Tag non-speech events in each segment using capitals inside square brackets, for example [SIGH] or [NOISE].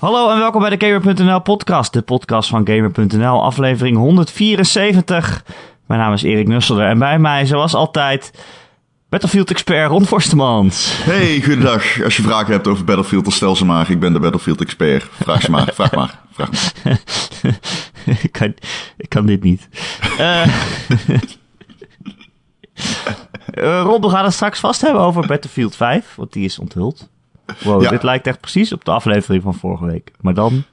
Hallo en welkom bij de Gamer.nl podcast, de podcast van Gamer.nl, aflevering 174. Mijn naam is Erik Nusselder en bij mij, zoals altijd, Battlefield-expert Ron Forstemans. Hey, goedendag. Als je vragen hebt over Battlefield, dan stel ze maar. Ik ben de Battlefield-expert. Vraag ze maar, vraag maar, vraag maar. [LAUGHS] ik, kan, ik kan dit niet. Uh, [LAUGHS] Ron, we gaan het straks vast hebben over Battlefield 5, want die is onthuld. Wow, Ja. dit lijkt echt precies op de aflevering van vorige week. Maar dan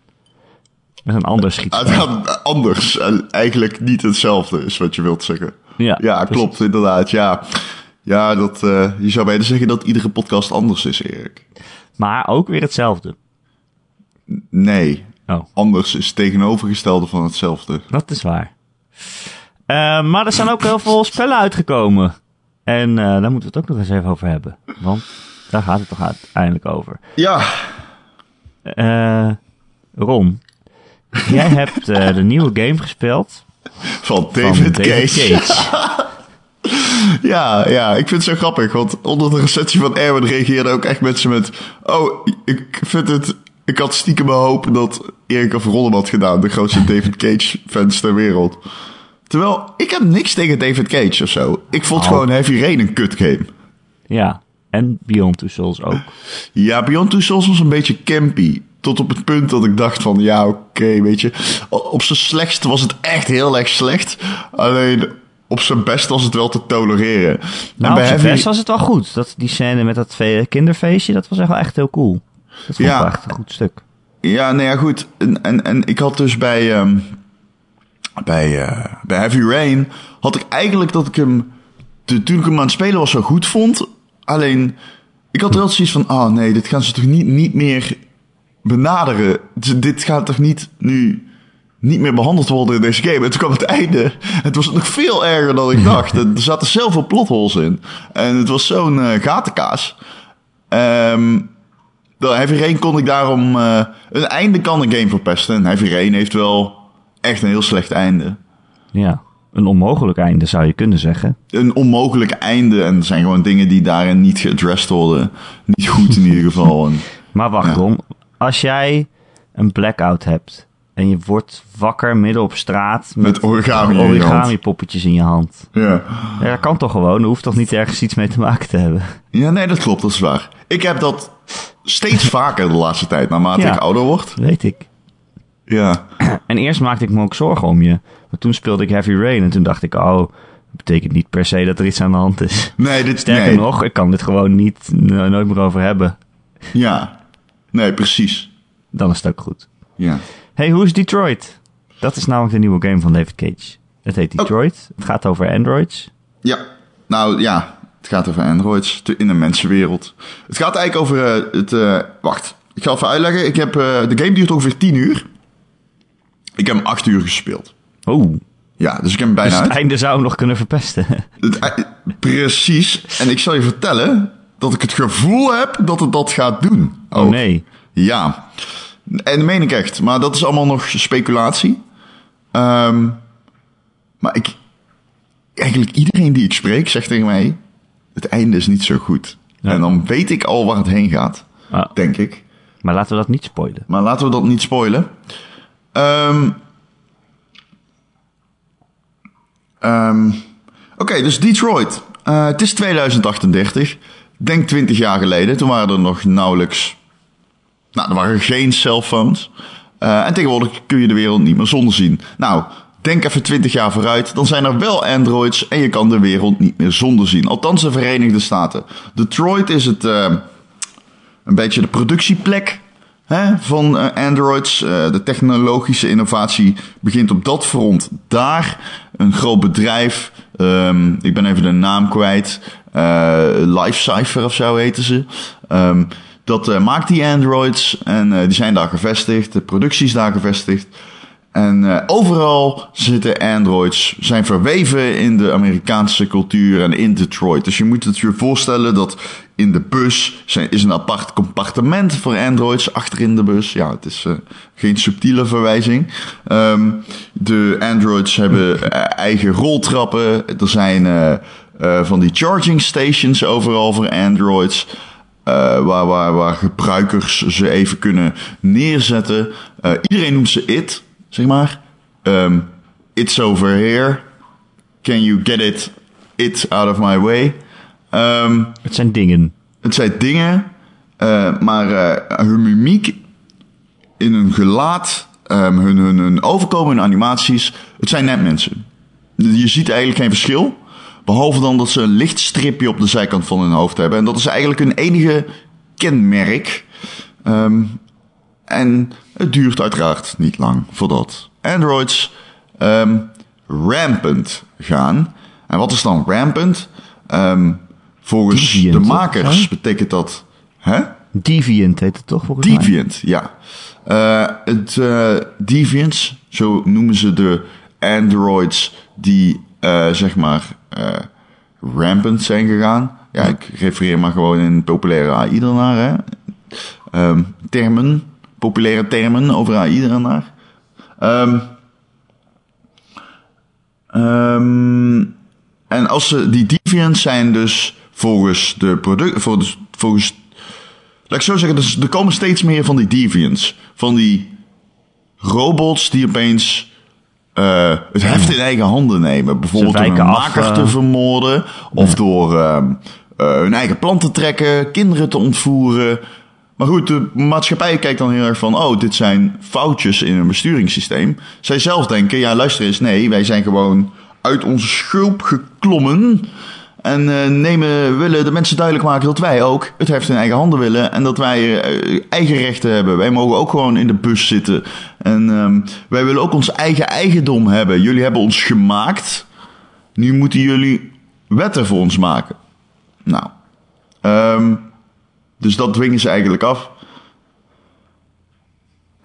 met een ander schietspel. gaat anders en eigenlijk niet hetzelfde is wat je wilt zeggen. Ja, Ja, precies. klopt, inderdaad. Ja, ja dat, eh, je zou bijna zeggen dat iedere podcast anders is, Erik. Maar ook weer hetzelfde. Nee, Oh, anders is het tegenovergestelde van hetzelfde. dat is waar. Eh, maar er zijn ook heel veel spellen uitgekomen. En eh, daar moeten we het ook nog eens even over hebben. Want daar gaat het toch uiteindelijk over. Ja, Eh, Ron, [LAUGHS] jij hebt eh, de nieuwe game gespeeld van van David, Cage. Cage. [LAUGHS] Ja, ja, ik vind het zo grappig, want onder de recensie van Erwin reageerden ook echt mensen met... Oh, ik vind het... Ik had stiekem hoop dat Erik of Ron hem had gedaan, de grootste [LAUGHS] David Cage-fans ter wereld. Terwijl, ik heb niks tegen David Cage of zo. Ik vond Oh. gewoon Heavy Rain een kut game. Ja, en Beyond Two Souls ook. Ja, Beyond Two Souls was een beetje campy. Tot op het punt dat ik dacht van, ja, oké, weet je. Op zijn slechtst was het echt heel erg slecht. Alleen, op zijn best was het wel te tolereren. Nou, op zijn best was het wel goed. Dat, die scène met dat kinderfeestje, dat was echt wel echt heel cool. Dat vond ik Ja. wel echt een goed stuk. Ja, nou ja, goed. En, en, en ik had dus bij, ehm, bij, eh, bij Heavy Rain, had ik eigenlijk dat ik hem, de, toen ik hem aan het spelen was, zo goed vond. Alleen, ik had wel zoiets van, oh nee, dit gaan ze toch niet, niet meer benaderen. D- Dit gaat toch niet nu niet meer behandeld worden in deze game. En toen kwam het einde. Het was nog veel erger dan ik dacht. [LAUGHS] Er zaten zoveel plotholes in. En het was zo'n eh, gatenkaas. Ehm de Heavy Rain kon ik daarom... eh, een einde kan een game verpesten. En Heavy Rain heeft wel echt een heel slecht einde. Ja, een onmogelijk einde zou je kunnen zeggen. Een onmogelijk einde. En er zijn gewoon dingen die daarin niet geaddressed worden. Niet goed in ieder geval. En, [LAUGHS] Maar wacht, Ja. Ron. Als jij een blackout hebt en je wordt wakker midden op straat met origami in je hand. origami poppetjes in je hand. Ja. Ja, dat kan toch gewoon? Er hoeft toch niet ergens iets mee te maken te hebben? ja, nee, dat klopt. Dat is waar. Ik heb dat steeds [LAUGHS] vaker de laatste tijd. Naarmate Ja. ik ouder word. Weet ik. Ja. [CLEARS THROAT] En eerst maakte ik me ook zorgen om je. Maar toen speelde ik Heavy Rain en toen dacht ik, oh, dat betekent niet per se dat er iets aan de hand is. Nee, dit... Sterker nee. nog, ik kan dit gewoon niet, no- nooit meer over hebben. Ja. Nee, precies. Dan is het ook goed. Ja. Hey, hoe is Detroit? Dat is namelijk de nieuwe game van David Cage. Het heet Detroit. Het gaat over androids. Ja, nou ja, het gaat over androids in een mensenwereld. Het gaat eigenlijk over eh, het... eh, wacht, ik ga even uitleggen. Ik heb, eh, de game duurt ongeveer 10 uur. Ik heb hem 8 uur gespeeld. Oh, Ja, dus ik heb hem dus bijna het uit. einde zou hem nog kunnen verpesten. [LAUGHS] Het precies. En ik zal je vertellen dat ik het gevoel heb dat het dat gaat doen. Oh nee. Ja. En dat meen ik echt. Maar dat is allemaal nog speculatie. Ehm, maar ik... Eigenlijk iedereen die ik spreek zegt tegen mij... Het einde is niet zo goed. Ja. En dan weet ik al waar het heen gaat. Ah, Denk ik. maar laten we dat niet spoilen. Maar laten we dat niet spoilen. Ehm, Oké, dus Detroit. Eh, het is 2038. Denk 20 jaar geleden. Toen waren er nog nauwelijks... Nou, er waren geen cellphones. Eh, en tegenwoordig kun je de wereld niet meer zonder zien. Nou, denk even 20 jaar vooruit. Dan zijn er wel androids en je kan de wereld niet meer zonder zien. Althans de Verenigde Staten. Detroit is het... eh, een beetje de productieplek hè, van eh, Androids. Eh, de technologische innovatie begint op dat front daar. Een groot bedrijf, ehm, ik ben even de naam kwijt, eh Lifecypher of zo heten ze. Ehm, dat maakt die Androids en die zijn daar gevestigd. De productie is daar gevestigd. En eh, overal zitten androids, zijn verweven in de Amerikaanse cultuur en in Detroit. Dus je moet het je voorstellen dat in de bus zijn, is een apart compartiment voor androids achterin de bus. Ja, het is eh, geen subtiele verwijzing. Ehm, de androids hebben eh, eigen roltrappen. Er zijn van die charging stations overal voor androids. waar, waar, waar gebruikers ze even kunnen neerzetten. Iedereen noemt ze it, zeg maar. Ehm, it's over here. Can you get it? It out of my way. Ehm, Het zijn dingen. het zijn dingen, eh, maar eh, hun mimiek in hun gelaat, ehm, hun, hun, hun overkomen, hun animaties, het zijn net mensen. Je ziet eigenlijk geen verschil. Behalve dan dat ze een licht stripje op de zijkant van hun hoofd hebben. En dat is eigenlijk hun enige kenmerk. Ehm, en het duurt uiteraard niet lang voordat androids ehm, rampant gaan. En wat is dan rampant? Ehm, volgens Deviant, de makers Hè? betekent dat... Hè? Deviant heet het toch volgens mij? Deviant, ja. Eh, het eh, Deviants, zo noemen ze de androids die eh, zeg maar rampant zijn gegaan. Ja, ik refereer maar gewoon in populaire AI. Hè. Ehm, termen, populaire termen over AI ernaar. Ehm ehm, en als ze, die deviants zijn dus volgens de product, volgens, volgens Laat ik zo zeggen, dus er komen steeds meer van die deviants. Van die robots die opeens eh, het heft in eigen handen nemen. Bijvoorbeeld door een af, te eh. vermoorden. Of door ehm, eh, hun eigen plan te trekken. Kinderen te ontvoeren. Maar goed, de maatschappij kijkt dan heel erg van... oh, dit zijn foutjes in een besturingssysteem. Zij zelf denken, ja luister eens, nee, wij zijn gewoon uit onze schulp geklommen... En eh, nemen, willen de mensen duidelijk maken dat wij ook het heft in eigen handen willen. En dat wij eh, eigen rechten hebben. Wij mogen ook gewoon in de bus zitten. En ehm, wij willen ook ons eigen eigendom hebben. Jullie hebben ons gemaakt. Nu moeten jullie wetten voor ons maken. Nou, ehm, dus dat dwingen ze eigenlijk af.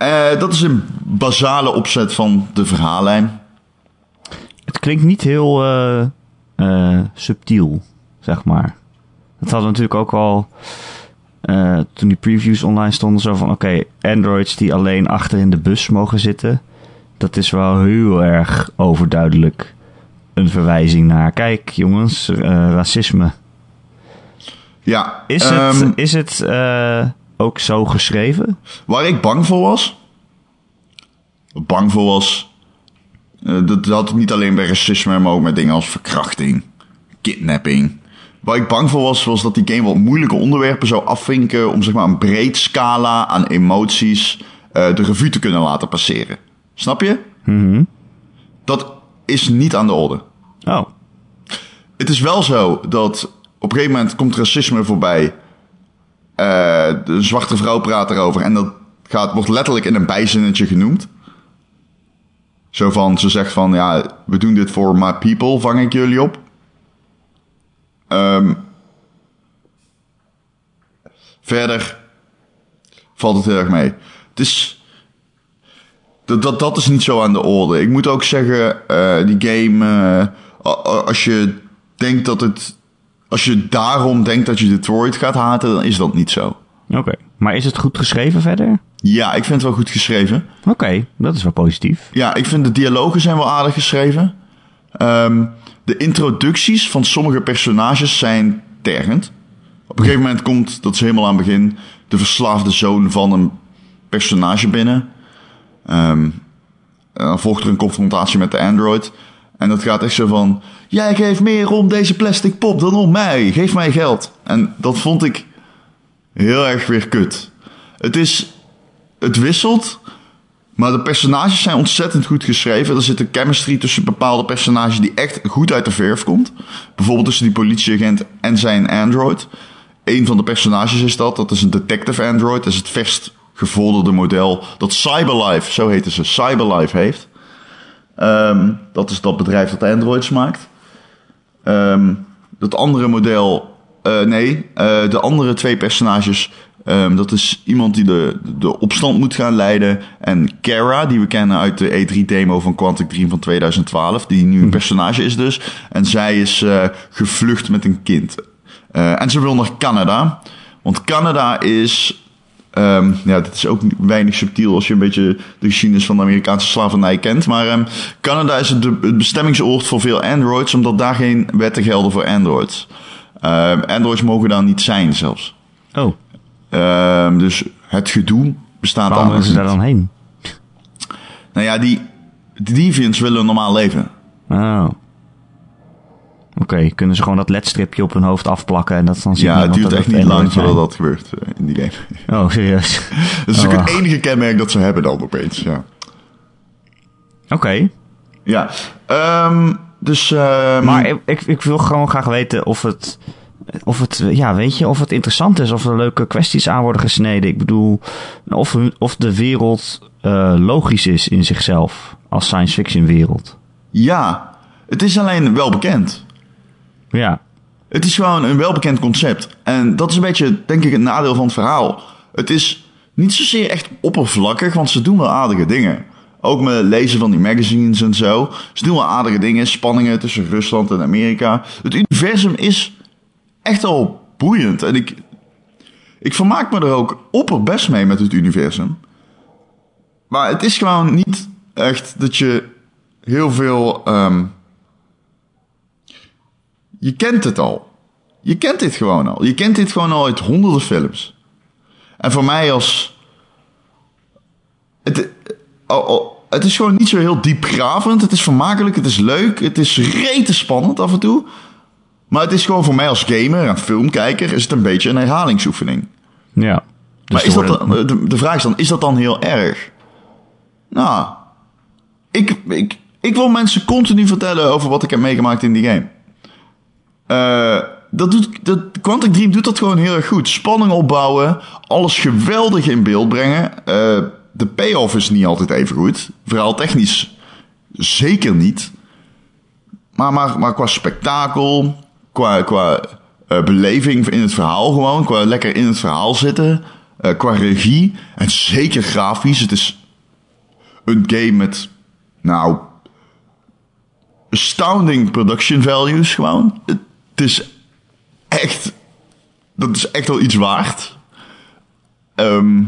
Eh, dat is een basale opzet van de verhaallijn. Het klinkt niet heel eh, eh, subtiel, zeg maar. Dat hadden natuurlijk ook al toen die previews online stonden. Zo van, oké, androids die alleen achter in de bus mogen zitten. Dat is wel heel erg overduidelijk een verwijzing naar... Kijk jongens, racisme. Ja, Is ehm, het, is het eh, ook zo geschreven? Waar ik bang voor was. Bang voor was. eh, dat dat had niet alleen bij racisme, maar ook met dingen als verkrachting, kidnapping. Waar ik bang voor was, was dat die game wat moeilijke onderwerpen zou afvinken. om zeg maar een breed scala aan emoties eh, de revue te kunnen laten passeren. Snap je? Mhm. Dat is niet aan de orde. Oh, Het is wel zo dat op een gegeven moment komt racisme voorbij. Eh, de zwarte vrouw praat erover en dat gaat, wordt letterlijk in een bijzinnetje genoemd. Zo van, ze zegt van, ja, we doen dit voor my people, vang ik jullie op. Ehm, verder valt het heel erg mee. Het is, dat, dat, dat is niet zo aan de orde. Ik moet ook zeggen, eh, die game, eh, als je denkt dat het, als je daarom denkt dat je Detroit gaat haten, dan is dat niet zo. oké. Maar is het goed geschreven verder? Ja, ik vind het wel goed geschreven. Oké, dat is wel positief. Ja, ik vind de dialogen zijn wel aardig geschreven. Ehm, de introducties van sommige personages zijn tergend. Op een gegeven moment komt, dat is helemaal aan het begin, de verslaafde zoon van een personage binnen. Ehm, en dan volgt er een confrontatie met de android. En dat gaat echt zo van, jij geeft meer om deze plastic pop dan om mij. Geef mij geld. En dat vond ik heel erg weer kut. Het is, het wisselt, maar de personages zijn ontzettend goed geschreven. Er zit een chemistry tussen bepaalde personages die echt goed uit de verf komt. Bijvoorbeeld tussen die politieagent en zijn android. Een van de personages is dat. Dat is een detective android. Dat is het verst gevorderde model dat Cyberlife, zo heette ze, Cyberlife heeft. Ehm, dat is dat bedrijf dat androids maakt. Ehm, dat andere model, eh, nee, eh, de andere twee personages, ehm, dat is iemand die de, de opstand moet gaan leiden. En Kara, die we kennen uit de E3-demo van Quantic Dream van 2012, die nu een personage is dus. En zij is eh, gevlucht met een kind. En ze wil naar Canada, want Canada is Ehm, ja, dit is ook weinig subtiel als je een beetje de geschiedenis van de Amerikaanse slavernij kent. Maar ehm, Canada is het, de- het bestemmingsoord voor veel Androids, omdat daar geen wetten gelden voor Androids. Ehm, Androids mogen daar niet zijn zelfs. Oh, Ehm, dus het gedoe bestaat waarom daar ze daar dan heen? Nou ja, die, die deviants willen een normaal leven. Oh. Oké, kunnen ze gewoon dat ledstripje op hun hoofd afplakken en dat dan ziet Ja, het duurt echt niet lang voordat dat gebeurt eh, in die game. [LAUGHS] Oh, serieus? [LAUGHS] Dat is Oh, ook het enige kenmerk dat ze hebben dan opeens, ja. Oké, Ja, ehm, dus... ehm, maar ik, ik, ik wil gewoon graag weten of het, of het, ja, weet je, of het interessant is, of er leuke kwesties aan worden gesneden. Ik bedoel, of, of de wereld eh, logisch is in zichzelf als science fiction wereld. Ja, het is alleen wel bekend. Ja, Het is gewoon een welbekend concept. En dat is een beetje, denk ik, het nadeel van het verhaal. Het is niet zozeer echt oppervlakkig, want ze doen wel aardige dingen. Ook met lezen van die magazines en zo. Ze doen wel aardige dingen, spanningen tussen Rusland en Amerika. Het universum is echt al boeiend. En ik, ik vermaak me er ook opperbest mee met het universum. Maar het is gewoon niet echt dat je heel veel... ehm, je kent het al. Je kent dit gewoon al. Je kent dit gewoon al uit honderden films. En voor mij als... Het, oh, oh, het is gewoon niet zo heel diepgravend. Het is vermakelijk, het is leuk, het is rete spannend af en toe. Maar het is gewoon voor mij als gamer en filmkijker... is het een beetje een herhalingsoefening. ja. Dus maar is dat dan, de, de vraag is dan, is dat dan heel erg? Nou, ik, ik, ik wil mensen continu vertellen over wat ik heb meegemaakt in die game. Eh, dat doet, dat, Quantic Dream doet dat gewoon heel erg goed. Spanning opbouwen, alles geweldig in beeld brengen. Eh, de payoff is niet altijd even goed. Vooral technisch zeker niet. Maar, maar, maar qua spektakel, qua, qua eh, beleving in het verhaal gewoon, qua lekker in het verhaal zitten, qua regie en zeker grafisch. Het is een game met, nou, astounding production values gewoon. Is echt, dat is echt wel iets waard. Ehm,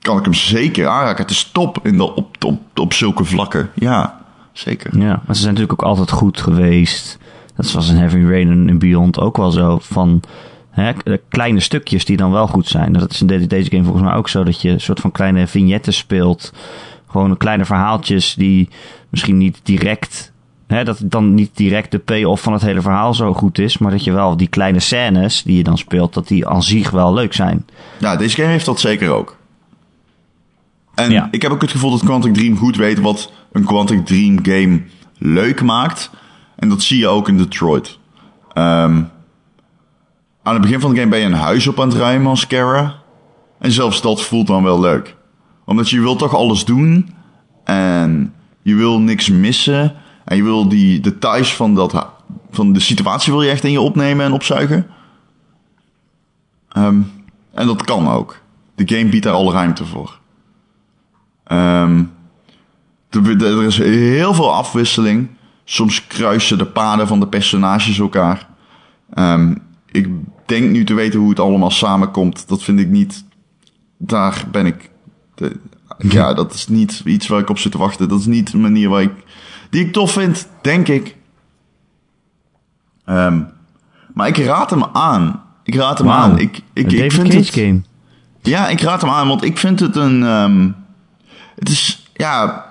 kan ik hem zeker aanraken. Het is top in de, op, op, op zulke vlakken. Ja, zeker. Ja, maar ze zijn natuurlijk ook altijd goed geweest. Dat was in Heavy Rain en Beyond ook wel zo. Van hè, kleine stukjes die dan wel goed zijn. Dat is in deze game volgens mij ook zo. Dat je een soort van kleine vignetten speelt. Gewoon kleine verhaaltjes die misschien niet direct... Hè, dat dan niet direct de payoff van het hele verhaal zo goed is. Maar dat je wel die kleine scènes die je dan speelt... dat die aan zich wel leuk zijn. Ja, deze game heeft dat zeker ook. En Ja. ik heb ook het gevoel dat Quantic Dream goed weet wat een Quantic Dream game leuk maakt. En dat zie je ook in Detroit. Ehm, aan het begin van de game ben je een huis op aan het ruimen als Kara. En zelfs dat voelt dan wel leuk. Omdat je wil toch alles doen. En je wil niks missen. En je wil die details van, dat, van de situatie wil je echt in je opnemen en opzuigen. Ehm, en dat kan ook. De game biedt daar alle ruimte voor. Ehm, er, is heel veel afwisseling. Soms kruisen de paden van de personages elkaar. Ehm, ik denk nu te weten hoe het allemaal samenkomt. Dat vind ik niet. Daar ben ik. de- [LAUGHS] ja, dat is niet iets waar ik op zit te wachten. Dat is niet een manier waar ik. Die ik tof vind, denk ik. Ehm, maar ik raad hem aan. Ik raad hem aan. Ik, ik, een ik David vind Cage het. game. Ja, ik raad hem aan, want ik vind het een. ehm, het is. Ja.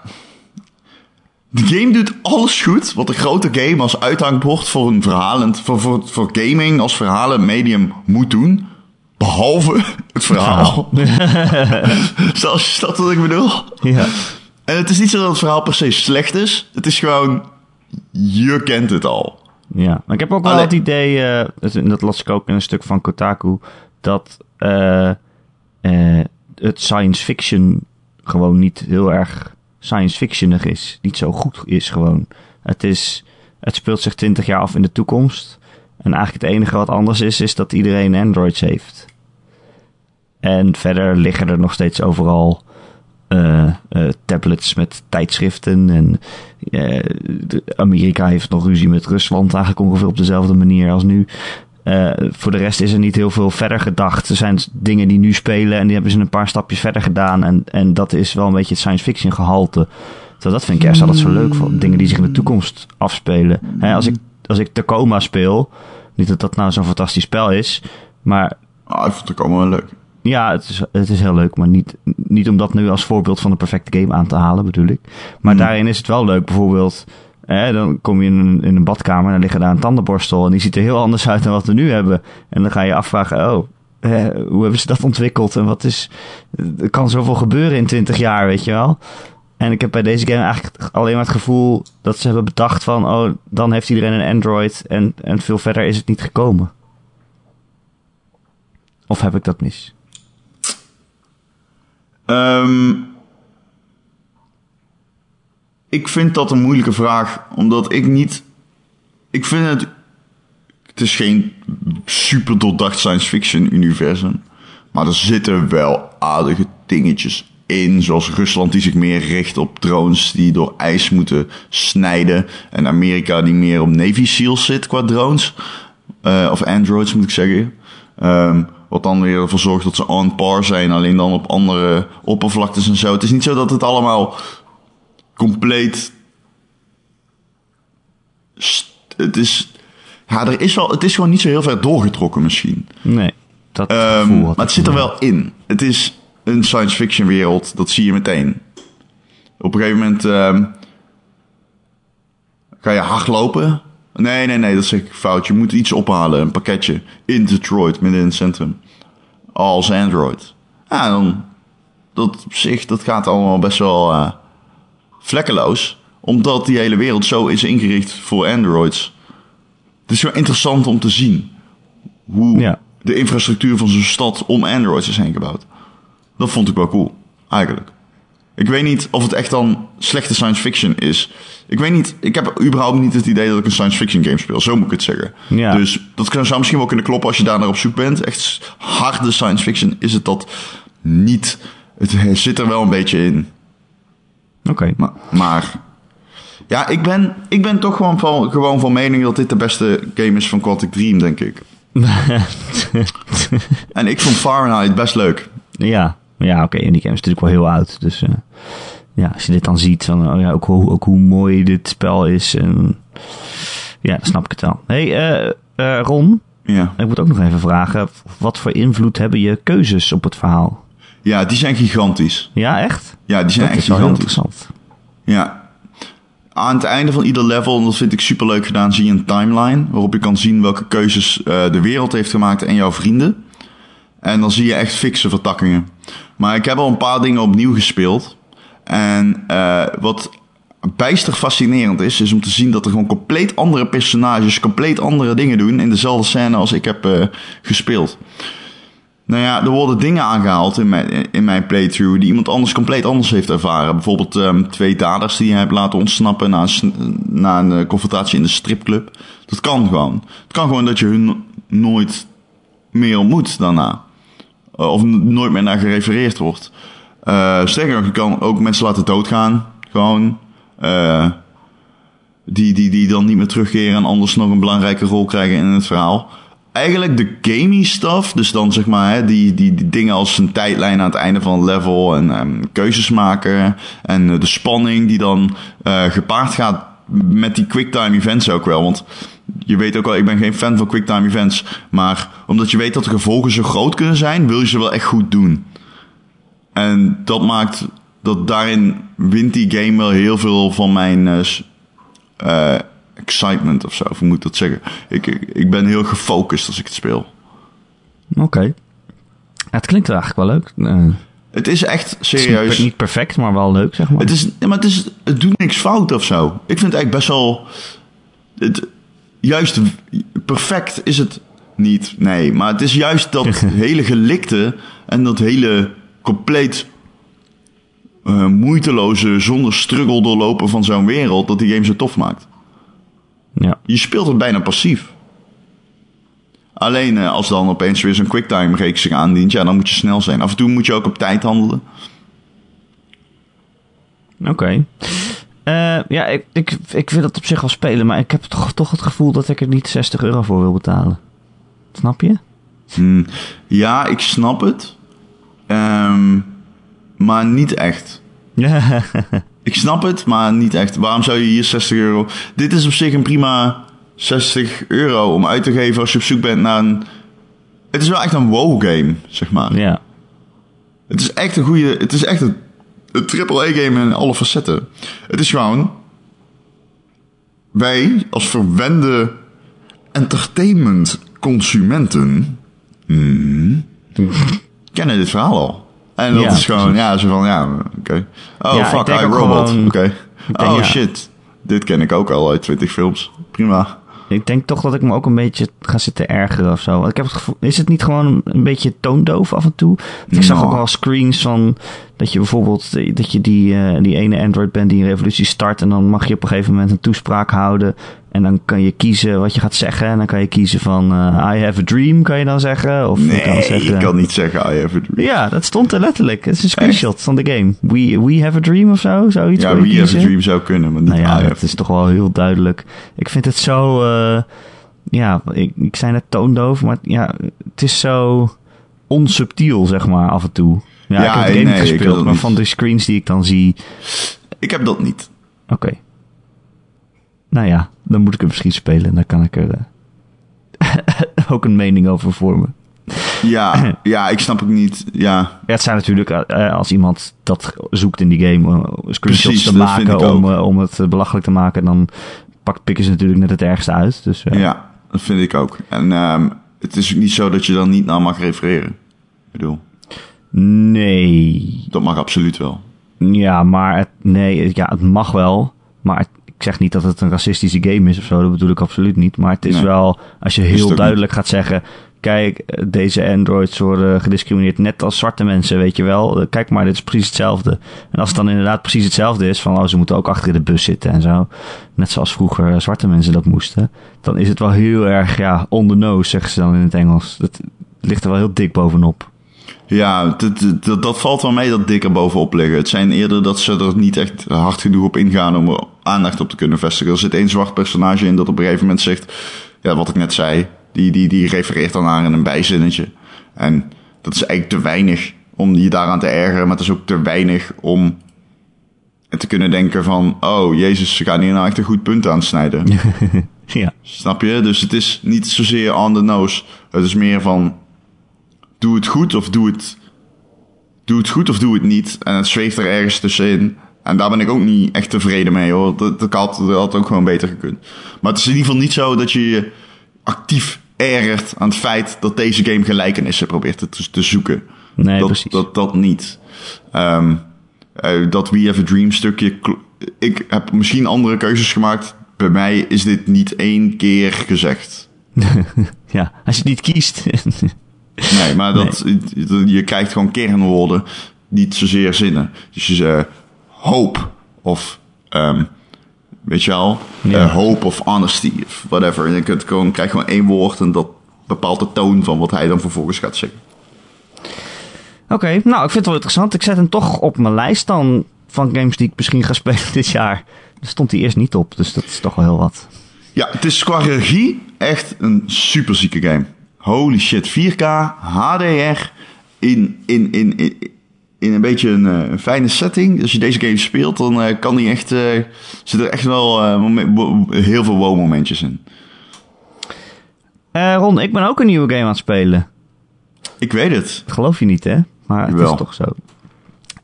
De game doet alles goed wat een grote game als uithangbord voor een verhalend. voor, voor, voor gaming als verhalend medium moet doen. Behalve het verhaal. [LAUGHS] Zoals je snapt wat ik bedoel. Ja. En het is niet zo dat het verhaal per se slecht is. Het is gewoon. Je kent het al. Ja, maar ik heb ook wel het idee, dat- en dat las ik ook in een stuk van Kotaku, dat eh, eh, het science fiction gewoon niet heel erg science fictionig is. Niet zo goed is gewoon. Het, is, het speelt zich twintig jaar af in de toekomst. En eigenlijk het enige wat anders is, is dat iedereen Androids heeft. En verder liggen er nog steeds overal eh, eh, tablets met tijdschriften. En eh, Amerika heeft nog ruzie met Rusland, eigenlijk ongeveer op dezelfde manier als nu. Voor de rest is er niet heel veel verder gedacht. Er zijn dingen die nu spelen en die hebben ze een paar stapjes verder gedaan. En, en dat is wel een beetje het science fiction gehalte. Terwijl dat vind ik juist altijd zo leuk. Van dingen die zich in de toekomst afspelen. Als, ik, als ik Tacoma speel, niet dat dat nou zo'n fantastisch spel is. Maar Ah, ik vond allemaal wel leuk. Ja, het is, het is heel leuk, maar niet, niet om dat nu als voorbeeld van een perfecte game aan te halen, bedoel ik. Maar Hmm. daarin is het wel leuk, bijvoorbeeld, dan kom je in een, in een badkamer en dan liggen daar een tandenborstel en die ziet er heel anders uit dan wat we nu hebben. En dan ga je afvragen, oh, eh, hoe hebben ze dat ontwikkeld en wat is, er kan zoveel gebeuren in 20 jaar, weet je wel. En ik heb bij deze game eigenlijk alleen maar het gevoel dat ze hebben bedacht van, oh, dan heeft iedereen een Android en, en veel verder is het niet gekomen. Of heb ik dat mis? Ehm, ik vind dat een moeilijke vraag, omdat ik niet. Ik vind het. Het is geen super doordacht science fiction universum. Maar er zitten wel aardige dingetjes in. Zoals Rusland die zich meer richt op drones die door ijs moeten snijden. En Amerika die meer op Navy SEALs zit qua drones. Eh, of androids moet ik zeggen. Ehm, wat dan weer ervoor zorgt dat ze on par zijn, alleen dan op andere oppervlaktes en zo. Het is niet zo dat het allemaal compleet. Het is. Ja, er is wel, het is gewoon niet zo heel ver doorgetrokken misschien. Nee, dat Ehm, gevoel maar het zit er wel. in. Het is een science fiction wereld, dat zie je meteen. Op een gegeven moment ehm, ga je hardlopen. Nee, nee, nee, dat zeg ik fout. Je moet iets ophalen, een pakketje, in Detroit, midden in het centrum. Als Android. Ja, dan, dat op zich, dat gaat allemaal best wel eh, vlekkeloos. Omdat die hele wereld zo is ingericht voor Androids. Het is wel interessant om te zien hoe Ja. de infrastructuur van zo'n stad om Androids is heen gebouwd. Dat vond ik wel cool, eigenlijk. Ik weet niet of het echt dan slechte science fiction is. Ik weet niet, ik heb überhaupt niet het idee dat ik een science fiction game speel. Zo moet ik het zeggen. Ja. Dus dat kan- zou misschien wel kunnen kloppen als je daar naar op zoek bent. Echt harde science fiction is het dat niet. Het zit er wel een beetje in. Oké. Maar, maar ja, ik ben, ik ben toch gewoon van, gewoon van mening dat dit de beste game is van Quantic Dream, denk ik. [LAUGHS] En ik vond Fahrenheit best leuk. ja, ja oké. En die game is natuurlijk wel heel oud. Dus eh, ja, als je dit dan ziet, van, oh ja, ook, hoe, ook hoe mooi dit spel is. En, ja, dan snap ik het wel. hey, eh, eh, Ron, Ja. ik moet ook nog even vragen. Wat voor invloed hebben je keuzes op het verhaal? ja, die zijn gigantisch. Ja, echt? Ja, die zijn Dat echt is gigantisch. interessant. Ja. Aan het einde van ieder level, en dat vind ik super leuk gedaan, zie je een timeline waarop je kan zien welke keuzes de wereld heeft gemaakt en jouw vrienden. En dan zie je echt fikse vertakkingen. Maar ik heb al een paar dingen opnieuw gespeeld. En eh, wat bijster fascinerend is, is om te zien dat er gewoon compleet andere personages compleet andere dingen doen in dezelfde scène als ik heb eh, gespeeld. Nou ja, er worden dingen aangehaald in mijn, in mijn playthrough die iemand anders compleet anders heeft ervaren. Bijvoorbeeld ehm, twee daders die je hebt laten ontsnappen na een, na een eh, confrontatie in de stripclub. Dat kan gewoon. Het kan gewoon dat je hun no- nooit meer ontmoet daarna. Eh, of nooit meer naar gerefereerd wordt. Eh sterker nog, je kan ook mensen laten doodgaan. Gewoon. Eh, die, die, die dan niet meer terugkeren en anders nog een belangrijke rol krijgen in het verhaal. Eigenlijk de gamey stuff, dus dan zeg maar die, die, dingen als een tijdlijn aan het einde van een level en ehm, keuzes maken en de spanning die dan gepaard gaat met die quicktime events ook wel. Want je weet ook wel, ik ben geen fan van quicktime events, maar omdat je weet dat de gevolgen zo groot kunnen zijn, wil je ze wel echt goed doen. En dat maakt dat daarin wint die game wel heel veel van mijn eh, eh, excitement of zo. Of hoe moet ik dat zeggen? Ik, ik, ben heel gefocust als ik het speel. Oké. Het klinkt eigenlijk wel leuk. Eh, Het is echt het is serieus. niet, niet perfect, maar wel leuk, zeg maar. Het is, maar het, is, het doet niks fout of zo. Ik vind het eigenlijk best wel. Het, juist perfect is het niet. Nee, maar het is juist dat [LAUGHS] hele gelikte en dat hele compleet eh, moeiteloze, zonder struggle doorlopen van zo'n wereld, dat die game zo tof maakt. Ja. Je speelt het bijna passief. Alleen eh, als dan opeens weer zo'n quicktime reeks zich aandient, ja, dan moet je snel zijn. Af en toe moet je ook op tijd handelen. Oké. Eh, ja, ik, ik, ik wil het op zich wel spelen, maar ik heb toch, toch het gevoel dat ik er niet 60 euro voor wil betalen. Snap je? Hmm, ja, ik snap het. Ehm, maar niet echt. [LAUGHS] Ik snap het, maar niet echt. Waarom zou je hier 60 euro... Dit is op zich een prima 60 euro om uit te geven als je op zoek bent naar een Het is wel echt een wow-game, zeg maar. Ja. Het is echt een goede. Het is echt een, een AAA-game in alle facetten. Het is gewoon. Wij als verwende entertainment-consumenten. hmm, kennen dit verhaal al. En dat Ja, is gewoon, precies. ja, zo van, ja, oké. Oh, Ja, fuck, I Robot. Oké. Oh, shit. Dit ken ik ook al uit 20 films. Prima. Ik denk toch dat ik me ook een beetje ga zitten ergeren of zo. Want Ik heb het gevoel, is het niet gewoon een beetje toondoof af en toe? Ik zag Nou. ook wel screens van dat je bijvoorbeeld dat je die, eh, die ene Android bent die een revolutie start en dan mag je op een gegeven moment een toespraak houden en dan kan je kiezen wat je gaat zeggen en dan kan je kiezen van eh, I have a dream kan je dan zeggen of je Nee, kan zeggen, je kan niet zeggen I have a dream. ja, dat stond er letterlijk. Het is een screenshot van de game. We, we have a dream of zo, zoiets. Ja, je wie have a kiezen. dream zou kunnen, maar niet Nou ja, I dat is toch wel heel duidelijk. Ik vind het zo... eh, ja, ik, ik zei net toondoof, maar ja, het is zo onsubtiel, zeg maar, af en toe. Ja, Ja, ik heb het game nee, gespeeld, maar niet. van de screens die ik dan zie... Ik heb dat niet. Oké. Nou ja, dan moet ik het misschien spelen. Dan kan ik er eh, [LAUGHS] ook een mening over vormen. Ja, ja, ik snap ook niet. Ja, Ja, het zijn natuurlijk, eh, eh, als iemand dat zoekt in die game, screenshots Precies, te maken om, ook. om het belachelijk te maken, dan pakt, pikken ze natuurlijk net het ergste uit. Dus, ja, dat vind ik ook. En ehm, het is ook niet zo dat je dan niet naar mag refereren. Ik bedoel, Nee. dat mag absoluut wel. Ja, maar het, nee, het- ja, het mag wel. Maar het- ik zeg niet dat het een racistische game is of zo. Dat bedoel ik absoluut niet. Maar het is Nee. wel, als je heel duidelijk gaat zeggen... Kijk, eh, deze androids worden gediscrimineerd net als zwarte mensen, weet je wel. Eh, Kijk maar, dit is precies hetzelfde. En als het dan inderdaad precies hetzelfde is, van oh, ze moeten ook achter in de bus zitten en zo. Net zoals vroeger eh, zwarte mensen dat moesten. Dan is het wel heel erg, ja, on the nose, zeggen ze dan in het Engels. Dat ligt er wel heel dik bovenop. Ja, dat, dat, dat valt wel mee dat dikker bovenop liggen. Het zijn eerder dat ze er niet echt hard genoeg op ingaan om er aandacht op te kunnen vestigen. Er zit één zwart personage in dat op een gegeven moment zegt, ja, wat ik net zei, die, die, die refereert dan aan in een bijzinnetje. En dat is eigenlijk te weinig om je daaraan te ergeren, maar het is ook te weinig om te kunnen denken van, oh jezus, ze gaan hier nou echt een goed punt aansnijden. [LAUGHS] ja. Snap je? Dus het is niet zozeer on the nose. Het is meer van, doe het goed of doe het, doe het goed of doe het niet. En het zweeft er ergens tussenin. En daar ben ik ook niet echt tevreden mee hoor. Dat, dat, had, dat had ook gewoon beter gekund. Maar het is in ieder geval niet zo dat je je actief ergert aan het feit dat deze game gelijkenissen probeert te, te zoeken. Nee, dat, precies. Dat, dat niet. Ehm, eh, dat We Have a Dream stukje. Ik heb misschien andere keuzes gemaakt. Bij mij is dit niet één keer gezegd. [LAUGHS] ja, als je het niet kiest. [LAUGHS] Nee, maar dat, je krijgt gewoon kernwoorden, niet zozeer zinnen. Dus je zegt hope of, ehm, weet je wel, Ja. eh, hope of honesty of whatever. En je kunt gewoon, krijg gewoon één woord en dat bepaalt de toon van wat hij dan vervolgens gaat zeggen. Oké, nou, ik vind het wel interessant. Ik zet hem toch op mijn lijst dan van games die ik misschien ga [LAUGHS] spelen dit jaar. Daar stond hij eerst niet op, dus dat is toch wel heel wat. Ja, het is qua regie echt een superzieke game. Holy shit, 4K, HDR, in, in, in, in, in een beetje een, eh, een fijne setting. Als je deze game speelt, dan eh, kan die echt, eh zitten er echt wel heel veel wow-momentjes in. Ron, ik ben ook een nieuwe game aan het spelen. Ik weet het. Dat geloof je niet, hè? Maar het Jawel. is toch zo.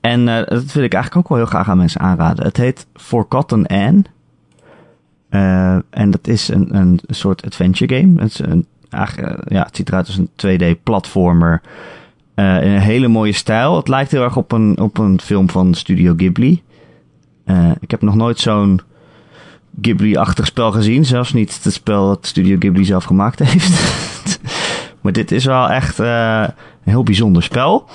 En dat wil ik eigenlijk ook wel heel graag aan mensen aanraden. Het heet Forgotten Anne. En dat is een, een soort adventure game. Het, is een, eh, ja, het ziet eruit als een 2D-platformer. eh, in een hele mooie stijl. Het lijkt heel erg op een, op een film van Studio Ghibli. Eh, ik heb nog nooit zo'n Ghibli-achtig spel gezien. Zelfs niet het spel dat Studio Ghibli zelf gemaakt [LAUGHS] heeft. maar dit is wel echt een heel bijzonder spel.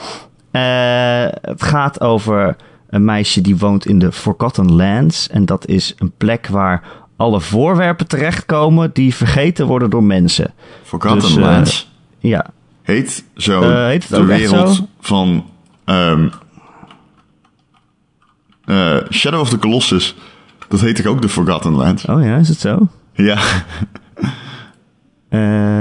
Het gaat over een meisje die woont in de Forgotten Lands. En dat is een plek waar alle voorwerpen terechtkomen die vergeten worden door mensen. Forgotten Dus, eh, Ja, heet zo Eh, heet de wereld zo? van ehm, eh, Shadow of the Colossus. Dat heet toch ook de Forgotten Lands? oh ja, is het zo? Ja,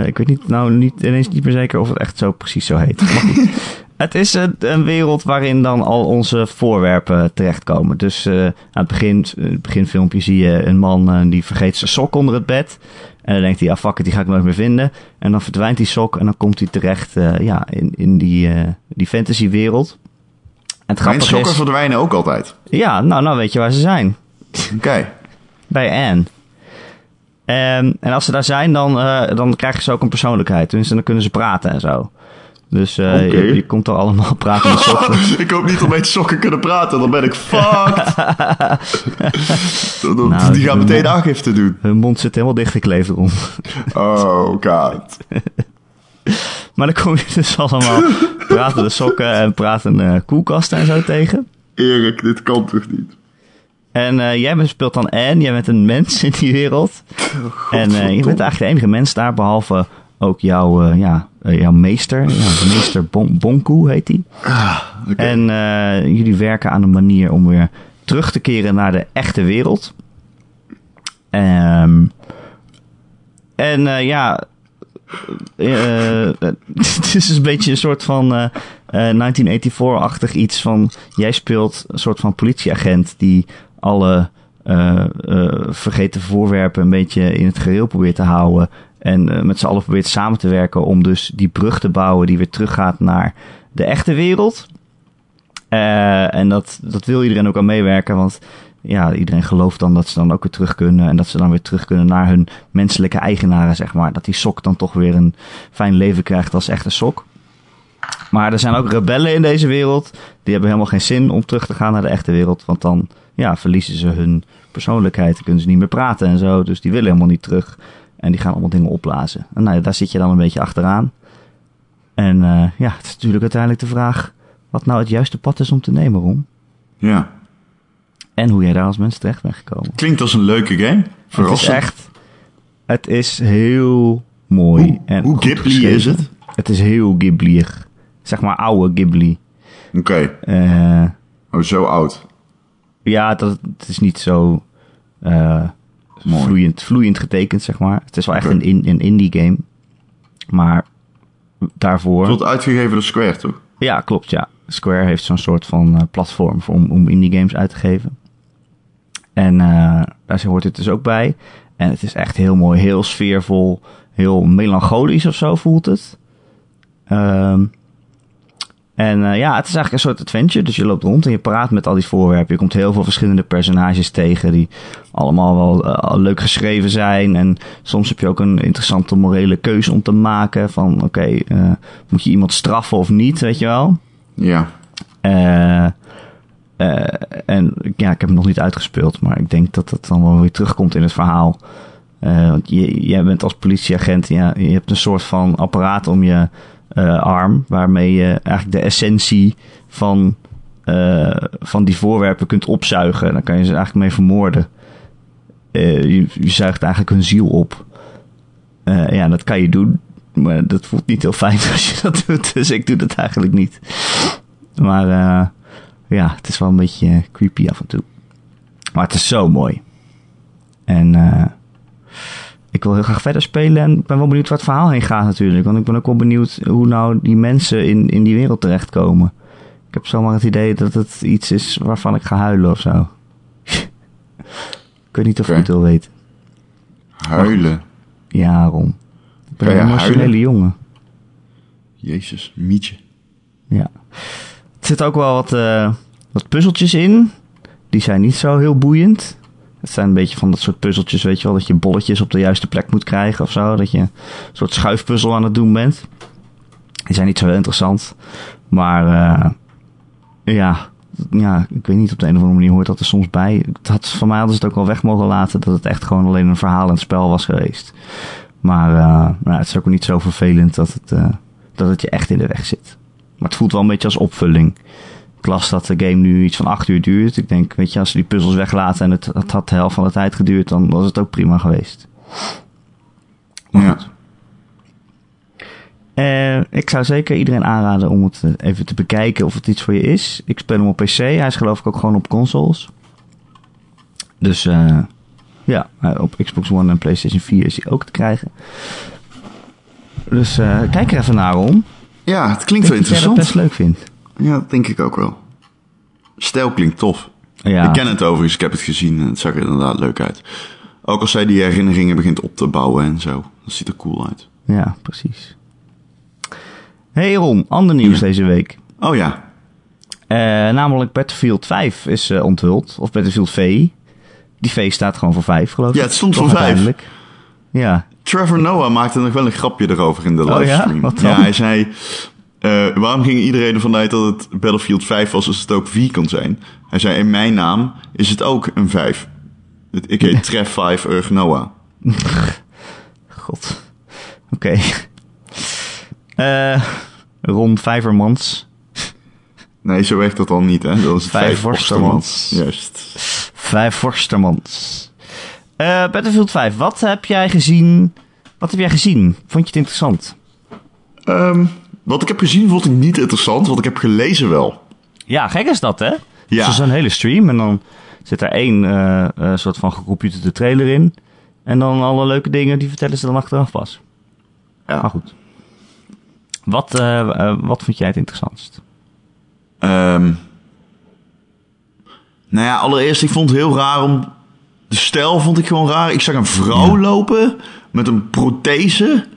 ik weet niet, nou niet, ineens niet meer zeker of het echt zo precies zo heet. Maar goed. [LAUGHS] het is een, een wereld waarin dan al onze voorwerpen terechtkomen. Dus eh, aan het begin, eh, het beginfilmpje zie je een man eh, die vergeet zijn sok onder het bed. En dan denkt hij, ja fuck it, die ga ik nooit meer vinden. En dan verdwijnt die sok en dan komt hij terecht ja, in, in die, die fantasywereld. En het Mijn sokken is, verdwijnen ook altijd. Ja, nou, nou weet je waar ze zijn. Oké. Bij Anne. En, en als ze daar zijn, dan, dan krijgen ze ook een persoonlijkheid. Tenminste, dan kunnen ze praten en zo. Dus uh, okay. je, je, komt er allemaal [LAUGHS] praten met sokken. [LAUGHS] ik hoop niet dat mijn sokken kunnen praten, dan ben ik fucked. [LAUGHS] nou, die gaan meteen aangifte doen. Hun mond zit helemaal dichtgekleefd erom. oh god. maar dan kom je dus allemaal pratende sokken en pratende uh, koelkasten en zo tegen. Erik, dit kan toch niet? En uh, jij speelt dan Anne, jij bent een mens in die wereld. Oh, en uh, je bent eigenlijk de enige mens daar, behalve ook jouw, uh, ja, jouw meester. Ja, meester bon Bonku heet hij. Ah, okay. En jullie werken aan een manier om weer terug te keren naar de echte wereld. Um, en ja, [LAUGHS] het is een beetje een soort van 1984-achtig iets van... Jij speelt een soort van politieagent die alle uh, uh, vergeten voorwerpen een beetje in het geheel probeert te houden. En uh, met z'n allen probeert samen te werken om dus die brug te bouwen die weer teruggaat naar de echte wereld. en dat, dat wil iedereen ook aan meewerken, want ja, iedereen gelooft dan dat ze dan ook weer terug kunnen. En dat ze dan weer terug kunnen naar hun menselijke eigenaren, zeg maar. Dat die sok dan toch weer een fijn leven krijgt als echte sok. Maar er zijn ook rebellen in deze wereld. Die hebben helemaal geen zin om terug te gaan naar de echte wereld. Want dan ja, verliezen ze hun persoonlijkheid. Kunnen ze niet meer praten en zo. Dus die willen helemaal niet terug. En die gaan allemaal dingen opblazen. En nou, daar zit je dan een beetje achteraan. En uh, ja, het is natuurlijk uiteindelijk de vraag... wat nou het juiste pad is om te nemen, Ron. Ja. En hoe jij daar als mens terecht bent gekomen. Klinkt als een leuke game. Het is echt... Het is heel mooi. Hoe, en hoe Ghibli is het? Het is heel Ghibli. Zeg maar oude Ghibli. Oké. Okay. Uh, oh, zo oud. Ja, dat, het is niet zo uh, vloeiend, vloeiend getekend, zeg maar. Het is wel echt een, een indie game. Maar daarvoor... Het wordt uitgegeven door Square, toch? Ja, klopt, ja. Square heeft zo'n soort van uh, platform voor, om, om indie games uit te geven. En uh, daar hoort het dus ook bij. En het is echt heel mooi, heel sfeervol, heel melancholisch of zo voelt het. Um, en uh, ja, het is eigenlijk een soort adventure. Dus je loopt rond en je praat met al die voorwerpen. Je komt heel veel verschillende personages tegen die allemaal wel uh, leuk geschreven zijn. En soms heb je ook een interessante morele keuze om te maken. Van oké, okay, uh, moet je iemand straffen of niet, weet je wel? Ja. en ja, ik heb hem nog niet uitgespeeld. Maar ik denk dat het dan wel weer terugkomt in het verhaal. want je, jij bent als politieagent, ja, je hebt een soort van apparaat om je arm, waarmee je eigenlijk de essentie van, uh, van die voorwerpen kunt opzuigen. En dan kan je ze eigenlijk mee vermoorden. Uh, je, je, zuigt eigenlijk hun ziel op. ja, dat kan je doen. Maar dat voelt niet heel fijn [LAUGHS] als je dat doet. Dus ik doe dat eigenlijk niet. Maar ja, het is wel een beetje creepy af en toe. Maar het is zo mooi. En ik wil heel graag verder spelen en ben wel benieuwd waar het verhaal heen gaat natuurlijk. Want ik ben ook wel benieuwd hoe nou die mensen in, in die wereld terechtkomen. Ik heb zomaar het idee dat het iets is waarvan ik ga huilen of zo. [LAUGHS] ik weet niet of okay. het wil weten. Huilen? Ja, Ron. Ik ben een emotionele jongen. Jezus, mietje. Ja. Er zitten ook wel wat, uh, wat puzzeltjes in. Die zijn niet zo heel boeiend. Het zijn een beetje van dat soort puzzeltjes, weet je wel. Dat je bolletjes op de juiste plek moet krijgen of zo. Dat je een soort schuifpuzzel aan het doen bent. Die zijn niet zo heel interessant. Maar uh, ja, ja, ik weet niet, op de een of andere manier hoort dat er soms bij. Had, van mij hadden ze het ook wel weg mogen laten dat het echt gewoon alleen een verhaal en spel was geweest. Maar uh, nou, het is ook niet zo vervelend dat het, uh, dat het je echt in de weg zit. Maar het voelt wel een beetje als opvulling. Ik las dat de game nu iets van acht uur duurt. Ik denk, weet je, als ze die puzzels weglaten en het, het had de helft van de tijd geduurd, dan was het ook prima geweest. Maar ja. Uh, ik zou zeker iedereen aanraden om het even te bekijken of het iets voor je is. Ik speel hem op PC. Hij is geloof ik ook gewoon op consoles. Dus uh, ja, op Xbox One en PlayStation 4 is hij ook te krijgen. Dus uh, kijk er even naar om. Ja, het klinkt wel interessant. Dat je het best leuk vindt. Ja, dat denk ik ook wel. Stijl klinkt tof. Ja. Ik ken het overigens, ik heb het gezien en het zag er inderdaad leuk uit. Ook als zij die herinneringen begint op te bouwen en zo. Dat ziet er cool uit. Ja, precies. Hey Ron, ander nieuws deze week. Oh ja. Eh, namelijk Battlefield 5 is eh, onthuld. Of Battlefield V. Die V staat gewoon voor 5, geloof ik. Ja, het stond voor 5. uiteindelijk. Ja. Trevor Noah maakte nog wel een grapje erover in de Oh ja? livestream. Dan? hij zei... eh, waarom ging iedereen ervan uit dat het Battlefield 5 was als het ook 4 kon zijn? Hij zei, in mijn naam is het ook een 5. Het- Ik heet [LAUGHS] Trev 5 Earth Noah. [LAUGHS] God. Oké. Eh, Ron Vijvermans. [LAUGHS] Nee, zo werkt dat dan niet, hè? Dat is Vijf 5 Forstemans. Juist. Vijf Forstermans. Eh, Battlefield 5, wat heb jij gezien? Wat heb jij gezien? Vond je het interessant? Ehm, wat ik heb gezien vond ik niet interessant. Wat ik heb gelezen wel. Ja, gek is dat, hè? Ja. Dus zo'n hele stream en dan zit er één eh, eh, soort van gecomputerde trailer in. En dan alle leuke dingen, die vertellen ze dan achteraf pas. Ja. Maar goed. Wat, eh, eh, wat vond jij het interessantst? Ehm, nou ja, allereerst, ik vond het heel raar om... De stijl vond ik gewoon raar. Ik zag een vrouw lopen met een prothese.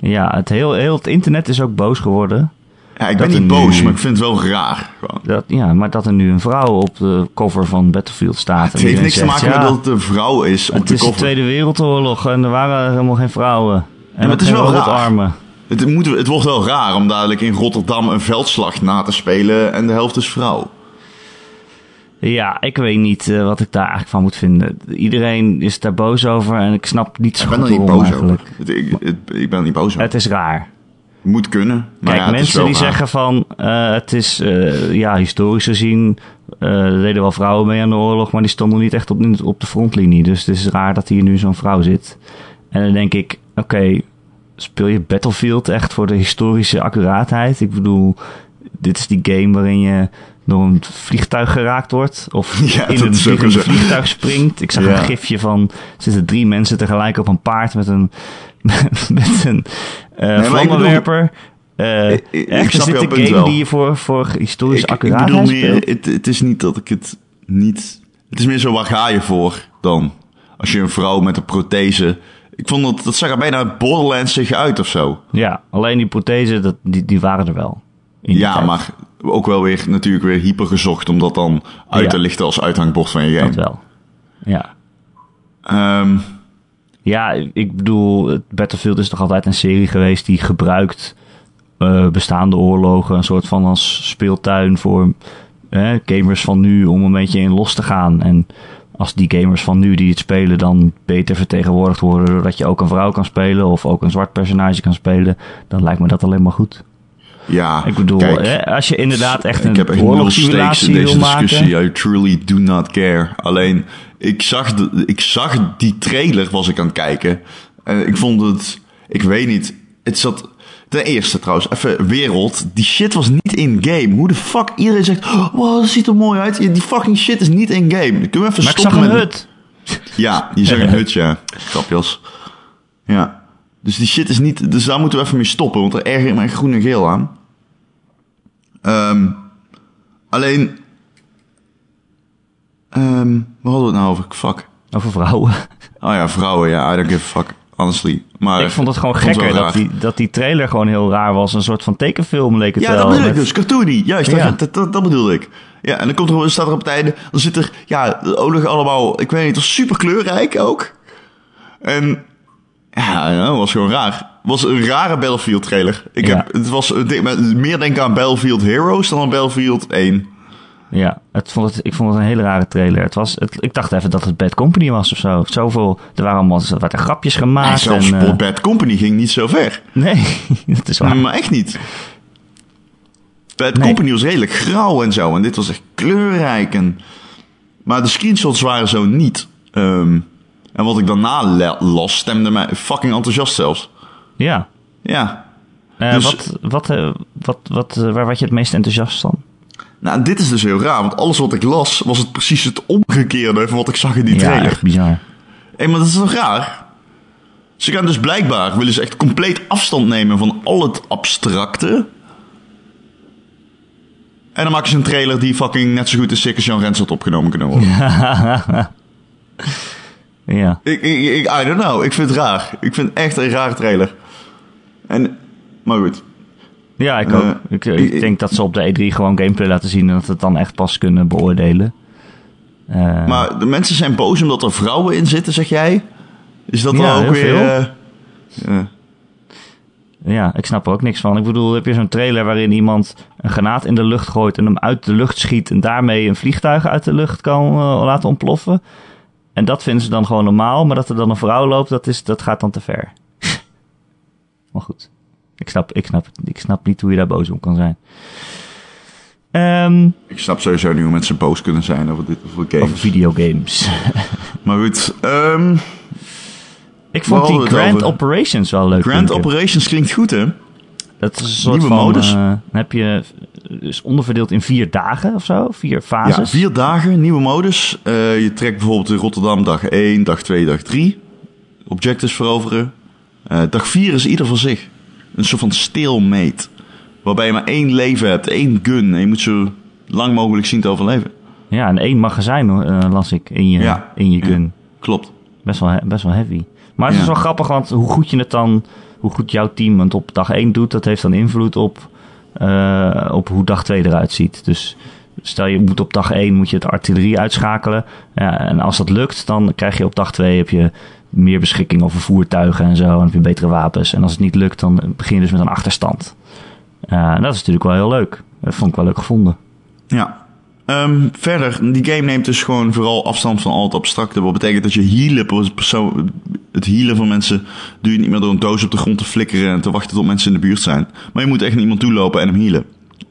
Ja, het, heel, heel het internet is ook boos geworden. Ja, ik ben niet nu- boos, maar ik vind het wel raar. Gewoon. Dat, ja, maar dat er nu een vrouw op de cover van Battlefield staat. Het heeft niks te maken ja, met dat het een vrouw is op Het is de. Tweede Wereldoorlog en er waren helemaal geen vrouwen. En het is wel raar. Het, moet, het wordt wel raar om dadelijk in Rotterdam een veldslag na te spelen en de helft is vrouw. Ja, ik weet niet eh, wat ik daar eigenlijk van moet vinden. Iedereen is daar boos over en ik snap niet zo Ik ben goed er niet boos eigenlijk. over. Ik, het- ik ben er niet boos over. Het is raar. moet kunnen. Maar Kijk, ja, het is mensen die raar. zeggen van eh, het is eh, ja, historisch gezien er deden wel vrouwen mee aan de oorlog, maar die stonden niet echt op, op de frontlinie. Dus het is raar dat hier nu zo'n vrouw zit. En dan denk ik, oké, speel je Battlefield echt voor de historische accuraatheid? Ik bedoel, dit is die game waarin je door een vliegtuig geraakt wordt. Of [LAUGHS] Ja, in een vliegtuig springt. Ik zag Ja. een gifje van, zitten drie mensen tegelijk op een paard met een, [LAUGHS] met een maar ik vlammenwerper. Eh, Ik- ik snap dit punt game wel. die je voor, voor historische ik, ik bedoel meer, het, het is niet dat ik het niet... Het is meer zo, waar ga je voor dan? Als je een vrouw met een prothese... Ik vond dat, dat zag er bijna Borderlands zich uit of zo. Ja, alleen die prothese, dat, die, die waren er wel. Ja, tijd. maar ook wel weer natuurlijk weer hyper gezocht om dat dan uit Ja. te lichten als uithangbord van je Dat game. wel. Ja. Ehm, Ja, ik bedoel, Battlefield is toch altijd een serie geweest die gebruikt eh, bestaande oorlogen een soort van als speeltuin voor eh, gamers van nu om een beetje in los te gaan. En als die gamers van nu die het spelen dan beter vertegenwoordigd worden doordat je ook een vrouw kan spelen of ook een zwart personage kan spelen, dan lijkt me dat alleen maar goed. Ja, Ik bedoel, kijk, hè, als je inderdaad echt ik een heb echt nul stakes in deze discussie. maken. I truly do not care. Alleen, ik zag, de, ik zag die trailer, was ik aan het kijken. En ik vond het, ik weet niet, het zat... Ten eerste trouwens, even wereld. Die shit was niet in-game. Hoe de fuck iedereen zegt, oh, wow, dat ziet er mooi uit. Die fucking shit is niet in-game. Kunnen we even Maar ik stoppen zag een met... hut. Ja, je zag een hut, ja. Grapjas. Ja. Dus die shit is niet... Dus daar moeten we even mee stoppen, want er erger ik echt groen en geel aan. Ehm, alleen... Ehm waar hadden we het nou over? Fuck. Over vrouwen. [LAUGHS] Oh ja, vrouwen, ja. I don't give a fuck. Honestly. Maar Ik vond het gewoon gekker dat die, dat die trailer gewoon heel raar was. Een soort van tekenfilm leek het Ja, wel. dat bedoel ik dus. Cartoony. Juist, Ja. dat, dat, dat, dat bedoelde ik. Ja, en dan komt er, staat er op het einde... Dan zit er... Ja, oorlog allemaal... Ik weet niet, super kleurrijk ook. En... Ja, dat was gewoon raar. Het was een rare Battlefield trailer. Ik Ja. heb, het was meer denken aan Battlefield Heroes dan aan Battlefield 1. Ja, het vond het, ik vond het een hele rare trailer. Het was, het, ik dacht even dat het Bad Company was of zo. Zoveel, er waren allemaal er werden grapjes gemaakt. zelfs en, eh, Bad Company ging niet zo ver. nee, [LAUGHS] dat is waar. Maar echt niet. Bad Nee. Company was redelijk grauw en zo. En dit was echt kleurrijk. En... Maar de screenshots waren zo niet. Ehm, en wat ik daarna las, stemde mij fucking enthousiast zelfs. Ja. Ja. Eh, Dus- wat, wat, eh, wat, wat, eh, waar werd je het meest enthousiast van? Nou, dit is dus heel raar. Want alles wat ik las, was het precies het omgekeerde van wat ik zag in die Ja, trailer. echt bizar. Hé, maar dat is toch raar? Ze gaan dus blijkbaar, willen ze echt compleet afstand nemen van al het abstracte. En dan maken ze een trailer die fucking net zo goed als Jan Rens had opgenomen kunnen worden. [LAUGHS] [LAUGHS] Ja. Ik, ik, ik, I don't know. Ik vind het raar. Ik vind het echt een raar trailer. En, maar goed. Ja, ik Eh, ook. Ik, ik ik- denk dat ze op de E3 gewoon gameplay laten zien en dat we het dan echt pas kunnen beoordelen. Eh, Maar de mensen zijn boos omdat er vrouwen in zitten, zeg jij? Is dat Ja, dan ook weer... eh, ja. Ja, ik snap er ook niks van. Ik bedoel, heb je zo'n trailer waarin iemand een granaat in de lucht gooit en hem uit de lucht schiet en daarmee een vliegtuig uit de lucht kan eh, laten ontploffen? En dat vinden ze dan gewoon normaal, maar dat er dan een vrouw loopt, dat, is, dat gaat dan te ver. [LAUGHS] maar goed, ik snap, ik, snap, ik snap niet hoe je daar boos om kan zijn. Ehm Ik snap sowieso niet hoe mensen boos kunnen zijn over dit over games. over videogames. [LAUGHS] Maar goed, ehm, ik vond die Grand? Operations wel leuk. Grand. Operations klinkt goed, hè? Dat is een soort Nieuwe van, modus. eh, dan heb je is onderverdeeld in vier dagen of zo, vier Ja, fases. vier dagen, nieuwe modus. Eh, je trekt bijvoorbeeld in Rotterdam dag 1, dag 2, dag 3. Objectives veroveren. Dag 4 is ieder voor zich. Een soort van stalemate. Waarbij je maar één leven hebt, één gun. En je moet zo lang mogelijk zien te overleven. Ja, en één magazijn las ik in je, Ja. in je gun. Klopt. Best, wel, best wel heavy. Maar het is Ja. wel grappig, want hoe goed je het dan, hoe goed jouw team het op dag 1 doet, dat heeft dan invloed op, eh, op hoe dag 2 eruit ziet. Dus stel je moet op dag 1 moet je het artillerie uitschakelen. Ja, en als dat lukt, dan krijg je op dag 2 heb je meer beschikking over voertuigen en zo. En heb je betere wapens. En als het niet lukt, dan begin je dus met een achterstand. Eh, en dat is natuurlijk wel heel leuk. Dat vond ik wel leuk gevonden. Ja. Ehm, verder, die game neemt dus gewoon vooral afstand van al het abstracte. Wat betekent dat je per- persoon, het healen van mensen, doe je niet meer door een doos op de grond te flikkeren en te wachten tot mensen in de buurt zijn. Maar je moet echt naar iemand toe lopen en hem healen.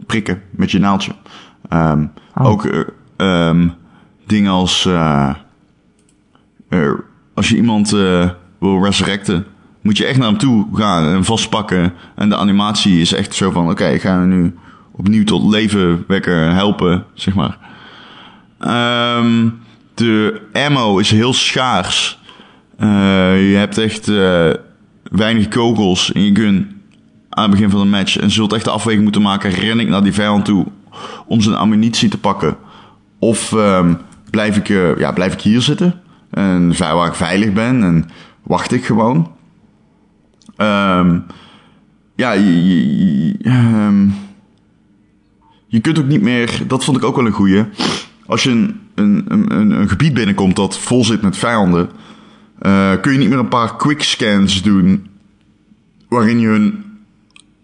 Prikken met je naaldje. Ehm, Oh. Ook eh, ehm, dingen als, eh, als je iemand eh, wil resurrecten, moet je echt naar hem toe gaan en vastpakken. En de animatie is echt zo van, oké, ik ga hem nu opnieuw tot leven wekken, helpen, zeg maar. Ehm, de ammo is heel schaars. Eh, je hebt echt eh, weinig kogels in je gun aan het begin van de match. En zult echt de afweging moeten maken, ren ik naar die vijand toe om zijn ammunitie te pakken? Of ehm, blijf, ik, eh, ja, blijf ik hier zitten, en waar ik veilig ben en wacht ik gewoon? Ehm, ja, je- ehm, je kunt ook niet meer, dat vond ik ook wel een goeie. Als je een, een, een, een gebied binnenkomt dat vol zit met vijanden, eh, kun je niet meer een paar quick scans doen waarin je hun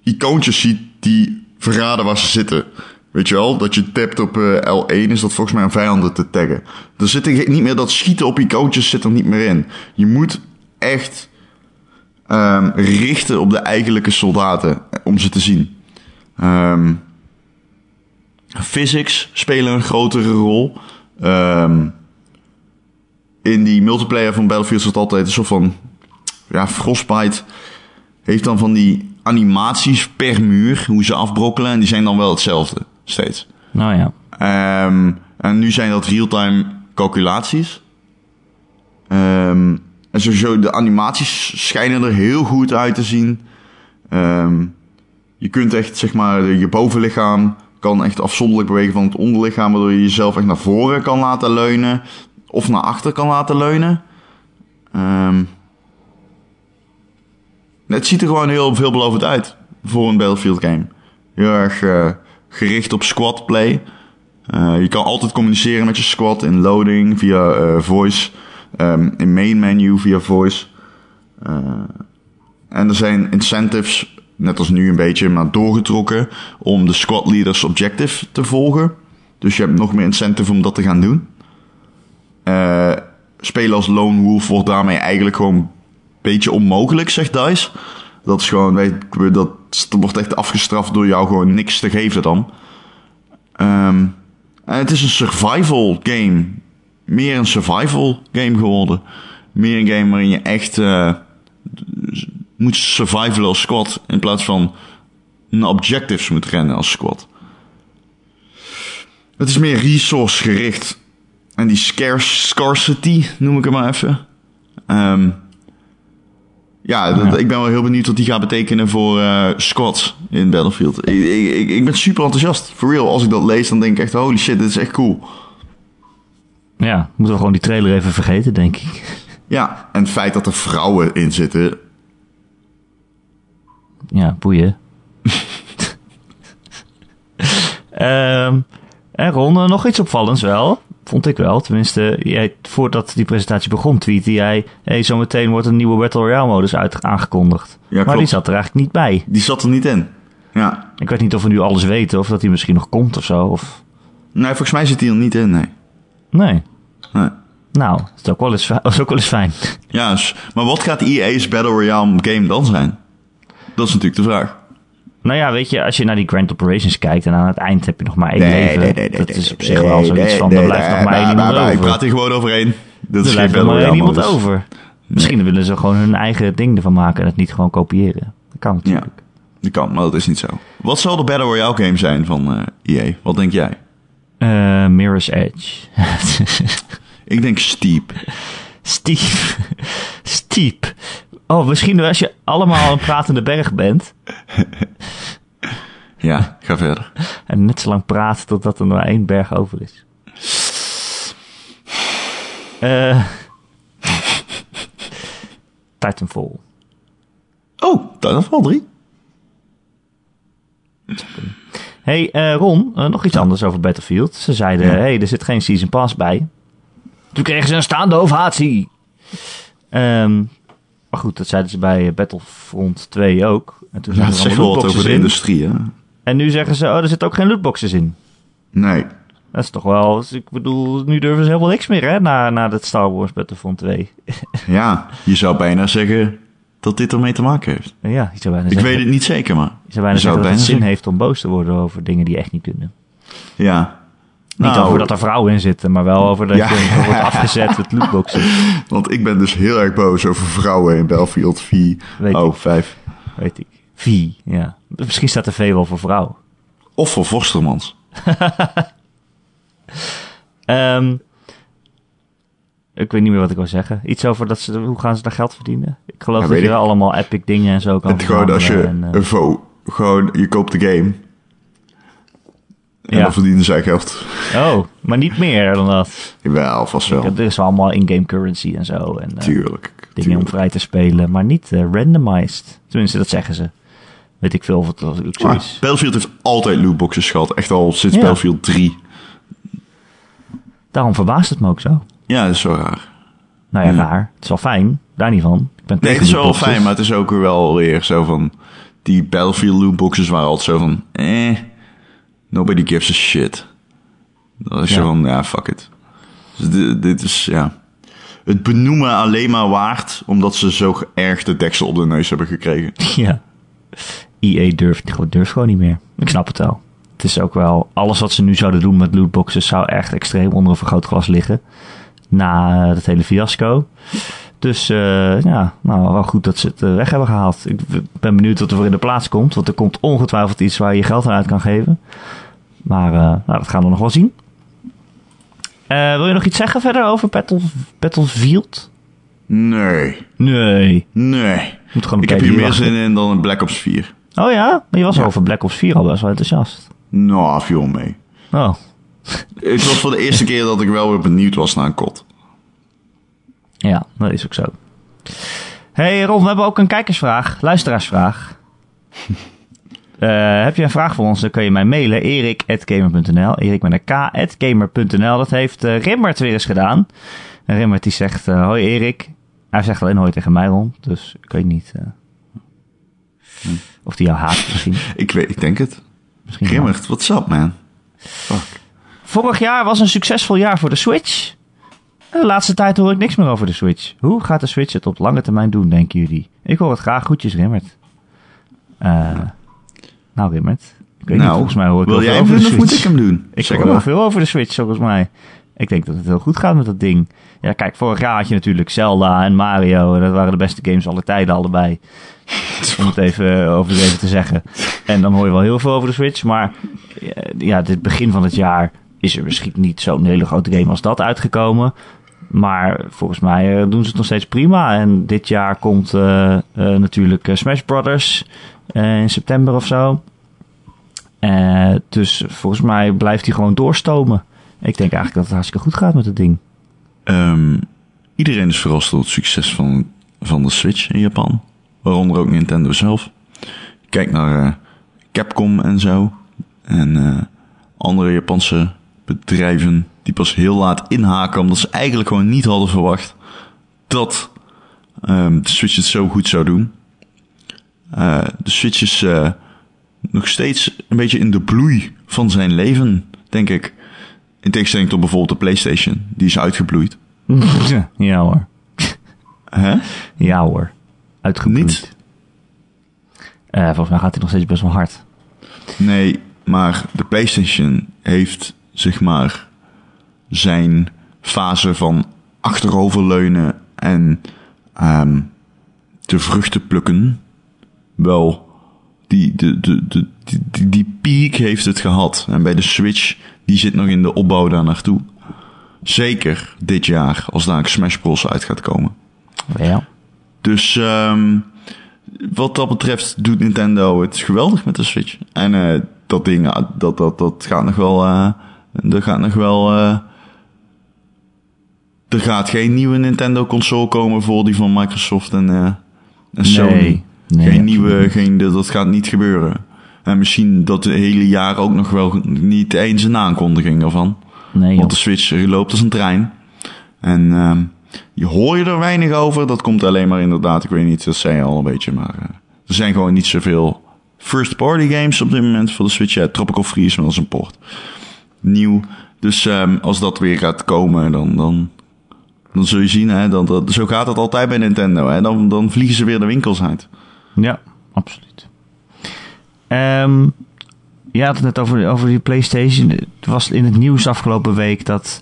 icoontjes ziet die verraden waar ze zitten. Weet je wel, dat je tapt op eh, L1 is dat volgens mij om vijanden te taggen. Er zit niet meer dat schieten op icoontjes zit er niet meer in. Je moet echt ehm, richten op de eigenlijke soldaten eh, om ze te zien. Ehm, physics spelen een grotere rol. Ehm, in die multiplayer van Battlefield is het altijd een soort van ja, Frostbite heeft dan van die animaties per muur, hoe ze afbrokkelen. En die zijn dan wel hetzelfde, steeds. Nou ja. Ehm, en nu zijn dat real-time calculaties. Ehm, en sowieso, de animaties schijnen er heel goed uit te zien. Ehm, je kunt echt, zeg maar, je bovenlichaam kan echt afzonderlijk bewegen van het onderlichaam, waardoor je jezelf echt naar voren kan laten leunen. Of naar achter kan laten leunen. Ehm, het ziet er gewoon heel veelbelovend uit voor een Battlefield game. Heel erg eh, gericht op squad play. Eh, je kan altijd communiceren met je squad in loading via eh, voice. ehm, in main menu via voice. En er zijn incentives, net als nu een beetje, maar doorgetrokken om de squad leaders objective te volgen. Dus je hebt nog meer incentive om dat te gaan doen. Eh, spelen als lone wolf wordt daarmee eigenlijk gewoon een beetje onmogelijk, zegt DICE. Dat is gewoon, weet, dat, dat wordt echt afgestraft door jou gewoon niks te geven dan. Ehm, en het is een survival game. Meer een survival game geworden. Meer een game waarin je echt eh, moet survivalen als squad. In plaats van naar objectives moet rennen als squad. Het is meer resource gericht. En die scarce, scarcity, noem ik het maar even. Ehm, ja, dat- Ja. ik ben wel heel benieuwd wat die gaat betekenen voor squads in Battlefield. Ik, ik, ik, ik ben super enthousiast. For real, als ik dat lees, dan denk ik echt, holy shit, dit is echt cool. Ja, moeten we gewoon die trailer even vergeten, denk ik. Ja, en het feit dat er vrouwen in zitten. Ja, boeien. [LAUGHS] Ehm en Ron, eh, nog iets opvallends wel. Vond ik wel. Tenminste, jij, voordat die presentatie begon, tweette jij... Hey, zometeen wordt een nieuwe Battle Royale modus uit, aangekondigd. Ja, maar die zat er eigenlijk niet bij. Die zat er niet in. Ja. Ik weet niet of we nu alles weten, of dat die misschien nog komt of zo. Of... Nee, volgens mij zit hij er niet in, nee. Nee. nee. Nou, dat is ook wel eens, is ook wel eens fijn. Ja, maar wat gaat EA's Battle Royale game dan zijn? Dat is natuurlijk de vraag. Nou ja, weet je, als je naar die Grand Operations kijkt en aan het eind heb je nog maar één Nee, leven. nee, nee, dat is op zich wel zoiets van, er blijft nog maar één iemand nee, Ik over. praat hier gewoon overheen. Dat Er blijft nog maar één iemand over. Misschien willen ze gewoon hun eigen ding ervan maken en het niet gewoon kopiëren. Dat kan Ja, natuurlijk. dat kan, maar dat is niet zo. Wat zal de Battle Royale game zijn van EA? Wat denk jij? Eh, Mirror's Edge. Ik denk Steep. [LAUGHS] Steep. Steep. Oh, misschien als je allemaal een pratende berg bent. [LAUGHS] Ja, ga verder. En net zo lang praat totdat er maar één berg over is. Eh [LAUGHS] Titanfall. Oh, Titanfall 3? hey, eh, Ron, eh, nog iets anders over Battlefield. Ze zeiden, Ja. hey, er zit geen Season Pass bij. Toen kregen ze een staande ovatie. Ehm, maar goed, dat zeiden ze bij Battlefront 2 ook. En toen Ja, dat zegt wel wat over de in. industrie, hè? En nu zeggen ze, oh, er zitten ook geen lootboxes in. Nee. Dat is toch wel, ik bedoel, nu durven ze helemaal niks meer, hè, na, na dat Star Wars Battlefront 2. [LAUGHS] Ja, je zou bijna zeggen dat dit ermee te maken heeft. ja, je zou bijna Ik zeggen, weet het niet zeker, maar... je zou bijna je zou zeggen dat bijna het zin zeggen. heeft om boos te worden over dingen die echt niet kunnen. Ja. Niet Nou, over dat er vrouwen in zitten, maar wel over dat Ja. je wordt afgezet met lootboxen. [LAUGHS] Want ik ben dus heel erg boos over vrouwen in Battlefield 4. Weet oh, ik. 5. Weet ik. V, ja. Misschien staat de V wel voor vrouw. Of voor Forstermans. [LAUGHS] Ehm, ik weet niet meer wat ik wil zeggen. Iets over dat ze, hoe gaan ze daar geld verdienen? Ik geloof Ja, dat je ik. allemaal epic dingen en zo kan Het gewoon als je en, eh, een vo, gewoon je koopt de game. En Ja. dan verdienen zij geld. Oh, maar niet meer dan dat. Jawel, vast wel. Er is allemaal in-game currency en zo. En eh, Tuurlijk. dingen om vrij te spelen, maar niet eh, randomized. Tenminste, dat zeggen ze. Weet ik veel of het ook zo is. Battlefield heeft altijd lootboxes gehad. Echt al sinds Ja. Battlefield 3. Daarom verbaast het me ook zo. Ja, dat is zo raar. Nou ja, Ja. raar. Het is wel fijn. Daar niet van. Ik ben Nee, het is wel fijn, maar het is ook wel weer zo van... Die Battlefield lootboxes waren altijd zo van... Eh, nobody gives a shit. Dat is Ja. van, ja, fuck it. Dus dit, dit is, ja... Het benoemen alleen maar waard... omdat ze zo erg de deksel op de neus hebben gekregen. [LAUGHS] Ja. EA durft, gewoon- durft gewoon niet meer. Ik snap het wel. Het is ook wel... Alles wat ze nu zouden doen met lootboxes... zou echt extreem onder een vergrootglas liggen. Na het hele fiasco. Dus eh, ja, nou wel goed dat ze het eh, weg hebben gehaald. Ik ben benieuwd wat er voor in de plaats komt. Want er komt ongetwijfeld iets waar je geld aan uit kan geven. Maar eh, nou, dat gaan we nog wel zien. Eh, wil je nog iets zeggen verder over Battle, Battlefield? Nee, Nee. nee. Moet gewoon een Ik heb hier meer zin in dan in Black Ops 4. Oh ja? Maar je was Ja. over Black Ops 4 al best wel enthousiast. Nou, viel mee. Oh, [LAUGHS] Het was voor de eerste keer dat ik wel weer benieuwd was naar een kot. ja, dat is ook zo. hey Ron, we hebben ook een kijkersvraag, luisteraarsvraag. [LAUGHS] Eh, heb je een vraag voor ons, dan kun je mij mailen. erik.gamer.nl Erik met een k.gamer.nl Dat heeft eh, Rimmert weer eens gedaan. En Rimmert die zegt, eh, hoi Erik. Hij zegt alleen hoi tegen mij, Ron. Dus ik weet niet of hij jou haat misschien. [LAUGHS] Ik, weet, ik denk het. misschien wel. Grimmert, what's up, man? Fuck. Vorig jaar was een succesvol jaar voor de Switch. De laatste tijd hoor ik niks meer over de Switch. Hoe gaat de Switch het op lange termijn doen, denken jullie? Ik hoor het graag. Goedjes, Rimmert. Eh, nou, Rimmert. Ik weet niet, nou, volgens mij hoor ik wil jij hem over de of moet Switch. ik hem doen? Ik zeg hoor wel veel over de Switch, volgens mij. Ik denk dat het heel goed gaat met dat ding. Ja, kijk, vorig jaar had je natuurlijk Zelda en Mario. En dat waren de beste games aller tijden, allebei. [LAUGHS] Om het even eh, overdreven te zeggen. En dan hoor je wel heel veel over de Switch. Maar eh, ja, dit begin van het jaar is er misschien niet zo'n hele grote game als dat uitgekomen. Maar volgens mij eh, doen ze het nog steeds prima. En dit jaar komt eh, eh, natuurlijk Smash Brothers in september of zo. Dus volgens mij blijft hij gewoon doorstomen. Ik denk eigenlijk dat het hartstikke goed gaat met het ding. Ehm, iedereen is verrast door het succes van, van de Switch in Japan. Waaronder ook Nintendo zelf. Kijk naar Capcom en zo. En andere Japanse bedrijven die pas heel laat inhaken. Omdat ze eigenlijk gewoon niet hadden verwacht dat um, de Switch het zo goed zou doen. Uh, de Switch is nog steeds een beetje in de bloei van zijn leven, denk ik. In tegenstelling tot bijvoorbeeld de PlayStation. Die is uitgebloeid. [LAUGHS] ja hoor. Hè? Ja hoor. Uitgebloeid. Niet? Uh, volgens mij gaat hij nog steeds best wel hard. Nee, maar de PlayStation heeft zeg maar zijn fase van achteroverleunen en um, de vruchten plukken wel die, de, de, de, die, die piek heeft het gehad. En bij de Switch, die zit nog in de opbouw daar naartoe. Zeker dit jaar, als daar een Smash Bros. uit gaat komen. Ja. Dus um, wat dat betreft doet Nintendo het geweldig met de Switch. En uh, dat ding, dat, dat, dat gaat nog wel... Uh, er gaat nog wel... Uh, er gaat geen nieuwe Nintendo console komen voor die van Microsoft en, en Sony. Nee. Geen nieuwe, geen, dat gaat niet gebeuren. En misschien dat het hele jaar ook nog wel niet eens een aankondiging ervan. Nee, Want de Switch loopt als een trein. En uh, je hoor je er weinig over. Dat komt alleen maar inderdaad, ik weet niet, dat zei je al een beetje. Maar uh, er zijn gewoon niet zoveel first party games op dit moment voor de Switch. Ja, Tropical Freeze wel als een port. Nieuw. Dus um, als dat weer gaat komen, dan, dan, dan zul je zien, hè, dan, dat, zo gaat het altijd bij Nintendo. Hè. Dan, dan vliegen ze weer de winkels uit. Ja, absoluut. Um, je had het net over, over die PlayStation. Het was in het nieuws afgelopen week dat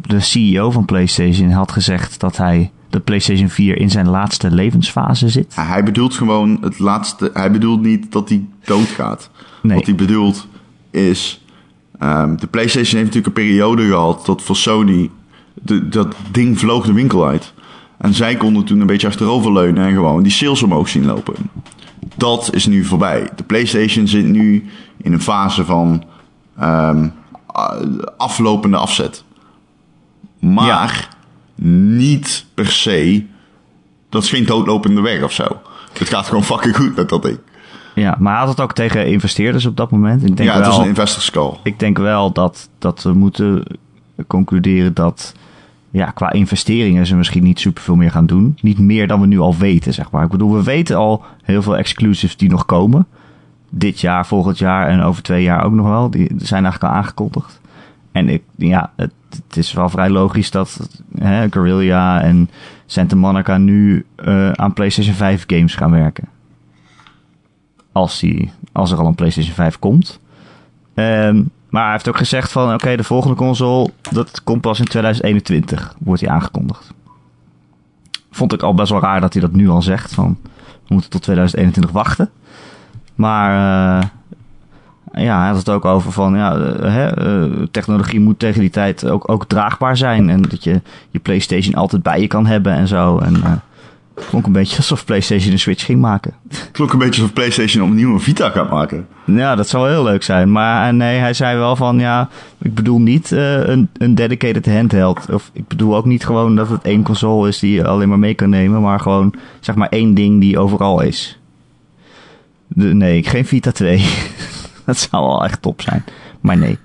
de CEO van PlayStation had gezegd dat hij de PlayStation 4 in zijn laatste levensfase zit. Ja, hij bedoelt gewoon het laatste. Hij bedoelt niet dat hij doodgaat. Nee. Wat hij bedoelt is. Um, de PlayStation heeft natuurlijk een periode gehad dat voor Sony. De, dat ding vloog de winkel uit. En zij konden toen een beetje achteroverleunen en gewoon die sales omhoog zien lopen. Dat is nu voorbij. De PlayStation zit nu in een fase van um, aflopende afzet. Maar ja. niet per se. Dat is geen doodlopende weg of zo. Het gaat gewoon fucking goed met dat ding. Ja, maar had het ook tegen investeerders op dat moment. Ik denk ja, het wel, is een investors call. Ik denk wel dat, dat we moeten concluderen dat ja, qua investeringen ze misschien niet superveel meer gaan doen. Niet meer dan we nu al weten, zeg maar. Ik bedoel, we weten al heel veel exclusives die nog komen. Dit jaar, volgend jaar en over twee jaar ook nog wel. Die zijn eigenlijk al aangekondigd. En ik, ja, het, het is wel vrij logisch dat hè, Guerrilla en Santa Monica nu uh, aan PlayStation 5 games gaan werken. Als, die, als er al een PlayStation 5 komt. Um, maar hij heeft ook gezegd van, oké, de volgende console, dat komt pas in 2021, wordt hij aangekondigd. Vond ik al best wel raar dat hij dat nu al zegt, van, we moeten tot 2021 wachten. Maar, uh, ja, hij had het ook over van, ja, uh, hè, uh, technologie moet tegen die tijd ook, ook draagbaar zijn. En dat je je PlayStation altijd bij je kan hebben en zo. En klonk een beetje alsof PlayStation een Switch ging maken. Klonk een beetje alsof PlayStation opnieuw een Vita gaat maken. Ja, dat zou heel leuk zijn. Maar nee, hij zei wel van ja, ik bedoel niet uh, een, een dedicated handheld. Of ik bedoel ook niet gewoon dat het één console is die je alleen maar mee kan nemen. Maar gewoon zeg maar één ding die overal is. De, nee, geen Vita 2. [LAUGHS] dat zou wel echt top zijn. Maar nee,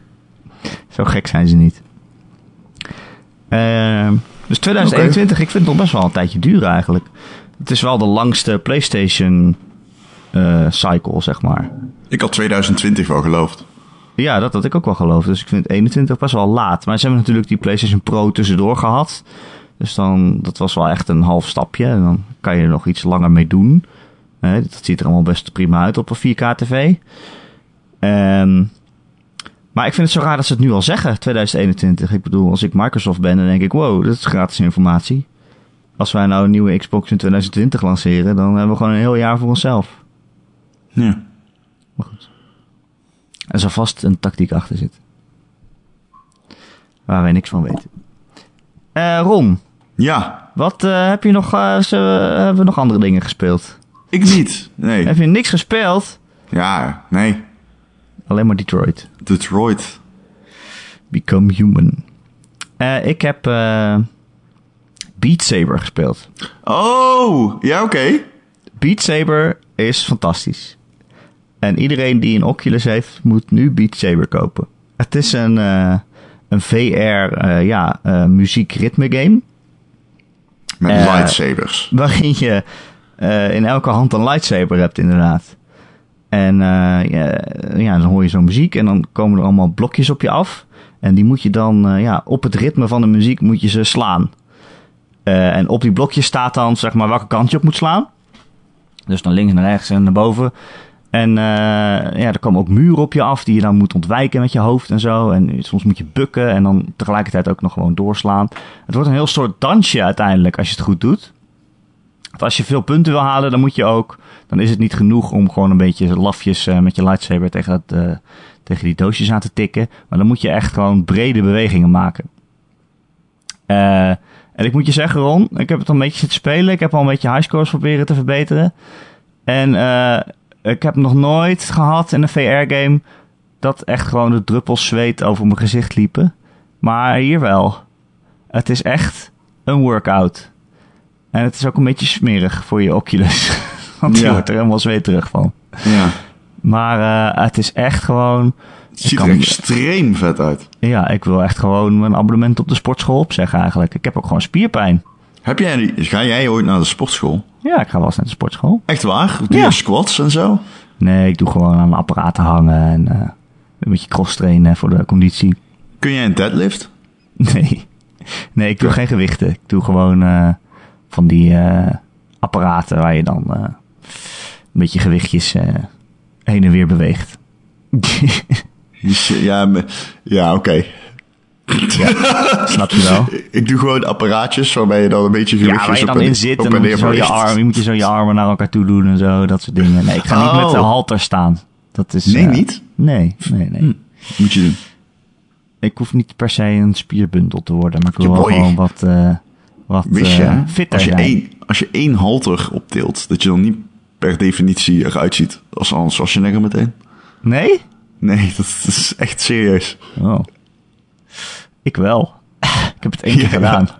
zo gek zijn ze niet. Uh, dus 2021, okay. ik vind het nog best wel een tijdje duren eigenlijk. Het is wel de langste PlayStation uh, cycle, zeg maar. Ik had 2020 wel geloofd. Ja, dat had ik ook wel geloofd. Dus ik vind 21 best wel laat. Maar ze hebben natuurlijk die PlayStation Pro tussendoor gehad. Dus dan, dat was wel echt een half stapje. En dan kan je er nog iets langer mee doen. Dat ziet er allemaal best prima uit op een 4K TV. En maar ik vind het zo raar dat ze het nu al zeggen, 2021. Ik bedoel, als ik Microsoft ben, dan denk ik, wow, dat is gratis informatie. Als wij nou een nieuwe Xbox in 2020 lanceren, dan hebben we gewoon een heel jaar voor onszelf. Ja. Maar goed. Er zal vast een tactiek achter zitten. Waar wij niks van weten. Uh, Ron. Ja. Wat uh, heb je nog, uh, ze, hebben we nog andere dingen gespeeld? Ik niet, nee. Heb je niks gespeeld? Ja, nee. Alleen maar Detroit. Detroit. Become Human. Uh, ik heb uh, Beat Saber gespeeld. Oh, ja, oké. Beat Saber is fantastisch. En iedereen die een Oculus heeft, moet nu Beat Saber kopen. Het is een, eh, een VR eh, ja, eh, muziek-ritme game. Met Eh, lightsabers. Waarin je eh, in elke hand een lightsaber hebt, inderdaad. En eh, ja, ja, dan hoor je zo'n muziek en dan komen er allemaal blokjes op je af. En die moet je dan eh, ja, op het ritme van de muziek moet je ze slaan. Eh, en op die blokjes staat dan zeg maar welke kant je op moet slaan. Dus naar links, naar rechts en naar boven. En eh, ja, er komen ook muren op je af die je dan moet ontwijken met je hoofd en zo. En soms moet je bukken en dan tegelijkertijd ook nog gewoon doorslaan. Het wordt een heel soort dansje uiteindelijk als je het goed doet. Als je veel punten wil halen, dan moet je ook. Dan is het niet genoeg om gewoon een beetje lafjes eh, met je lightsaber tegen, eh, tegen die doosjes aan te tikken. Maar dan moet je echt gewoon brede bewegingen maken. Eh, en ik moet je zeggen, Ron, ik heb het al een beetje zitten spelen. Ik heb al een beetje highscores proberen te verbeteren. En ik heb nog nooit gehad in een VR-game dat echt gewoon de druppels zweet over mijn gezicht liepen. Maar hier wel. Het is echt een workout. En het is ook een beetje smerig voor je Oculus. [LAUGHS] Want je wordt er helemaal zweterig van. Ja. Maar eh, het is echt gewoon... Het ziet kan- er extreem vet uit. Ja, ik wil echt gewoon mijn abonnement op de sportschool opzeggen eigenlijk. Ik heb ook gewoon spierpijn. Heb jij, ga jij ooit naar de sportschool? Ja, ik ga wel eens naar de sportschool. Echt waar? Doe Ja. je squats en zo? Nee, ik doe gewoon aan apparaten hangen en eh, een beetje cross trainen voor de conditie. Kun jij een deadlift? [LAUGHS] Nee, nee ik doe Ja. geen gewichten. Ik doe gewoon eh, van die eh, apparaten waar je dan eh, een beetje gewichtjes eh, heen en weer beweegt. [LAUGHS] Ja, me- ja oké. Snap je wel? [LAUGHS] Ik doe gewoon apparaatjes waarbij je dan een beetje Ja, gewichtjes waar je dan op in zit op en dan je, zo je, beweegt. arm, je moet je zo je armen naar elkaar toe doen en zo, dat soort dingen. Nee, ik ga niet Oh. met de halter staan. Dat is, Nee, niet? Nee, nee, nee. Moet je doen. Ik hoef niet per se een spierbundel te worden, maar ik wil Ja, wel gewoon wat, wat Wist je, eh, fitter als je, zijn. één, als je één halter optilt, dat je dan niet per definitie eruit ziet als Arnold Schwarzenegger meteen? Nee? Nee, dat is echt serieus. Oh. Ik wel. [LAUGHS] ik heb het één keer Ja. gedaan. [LAUGHS]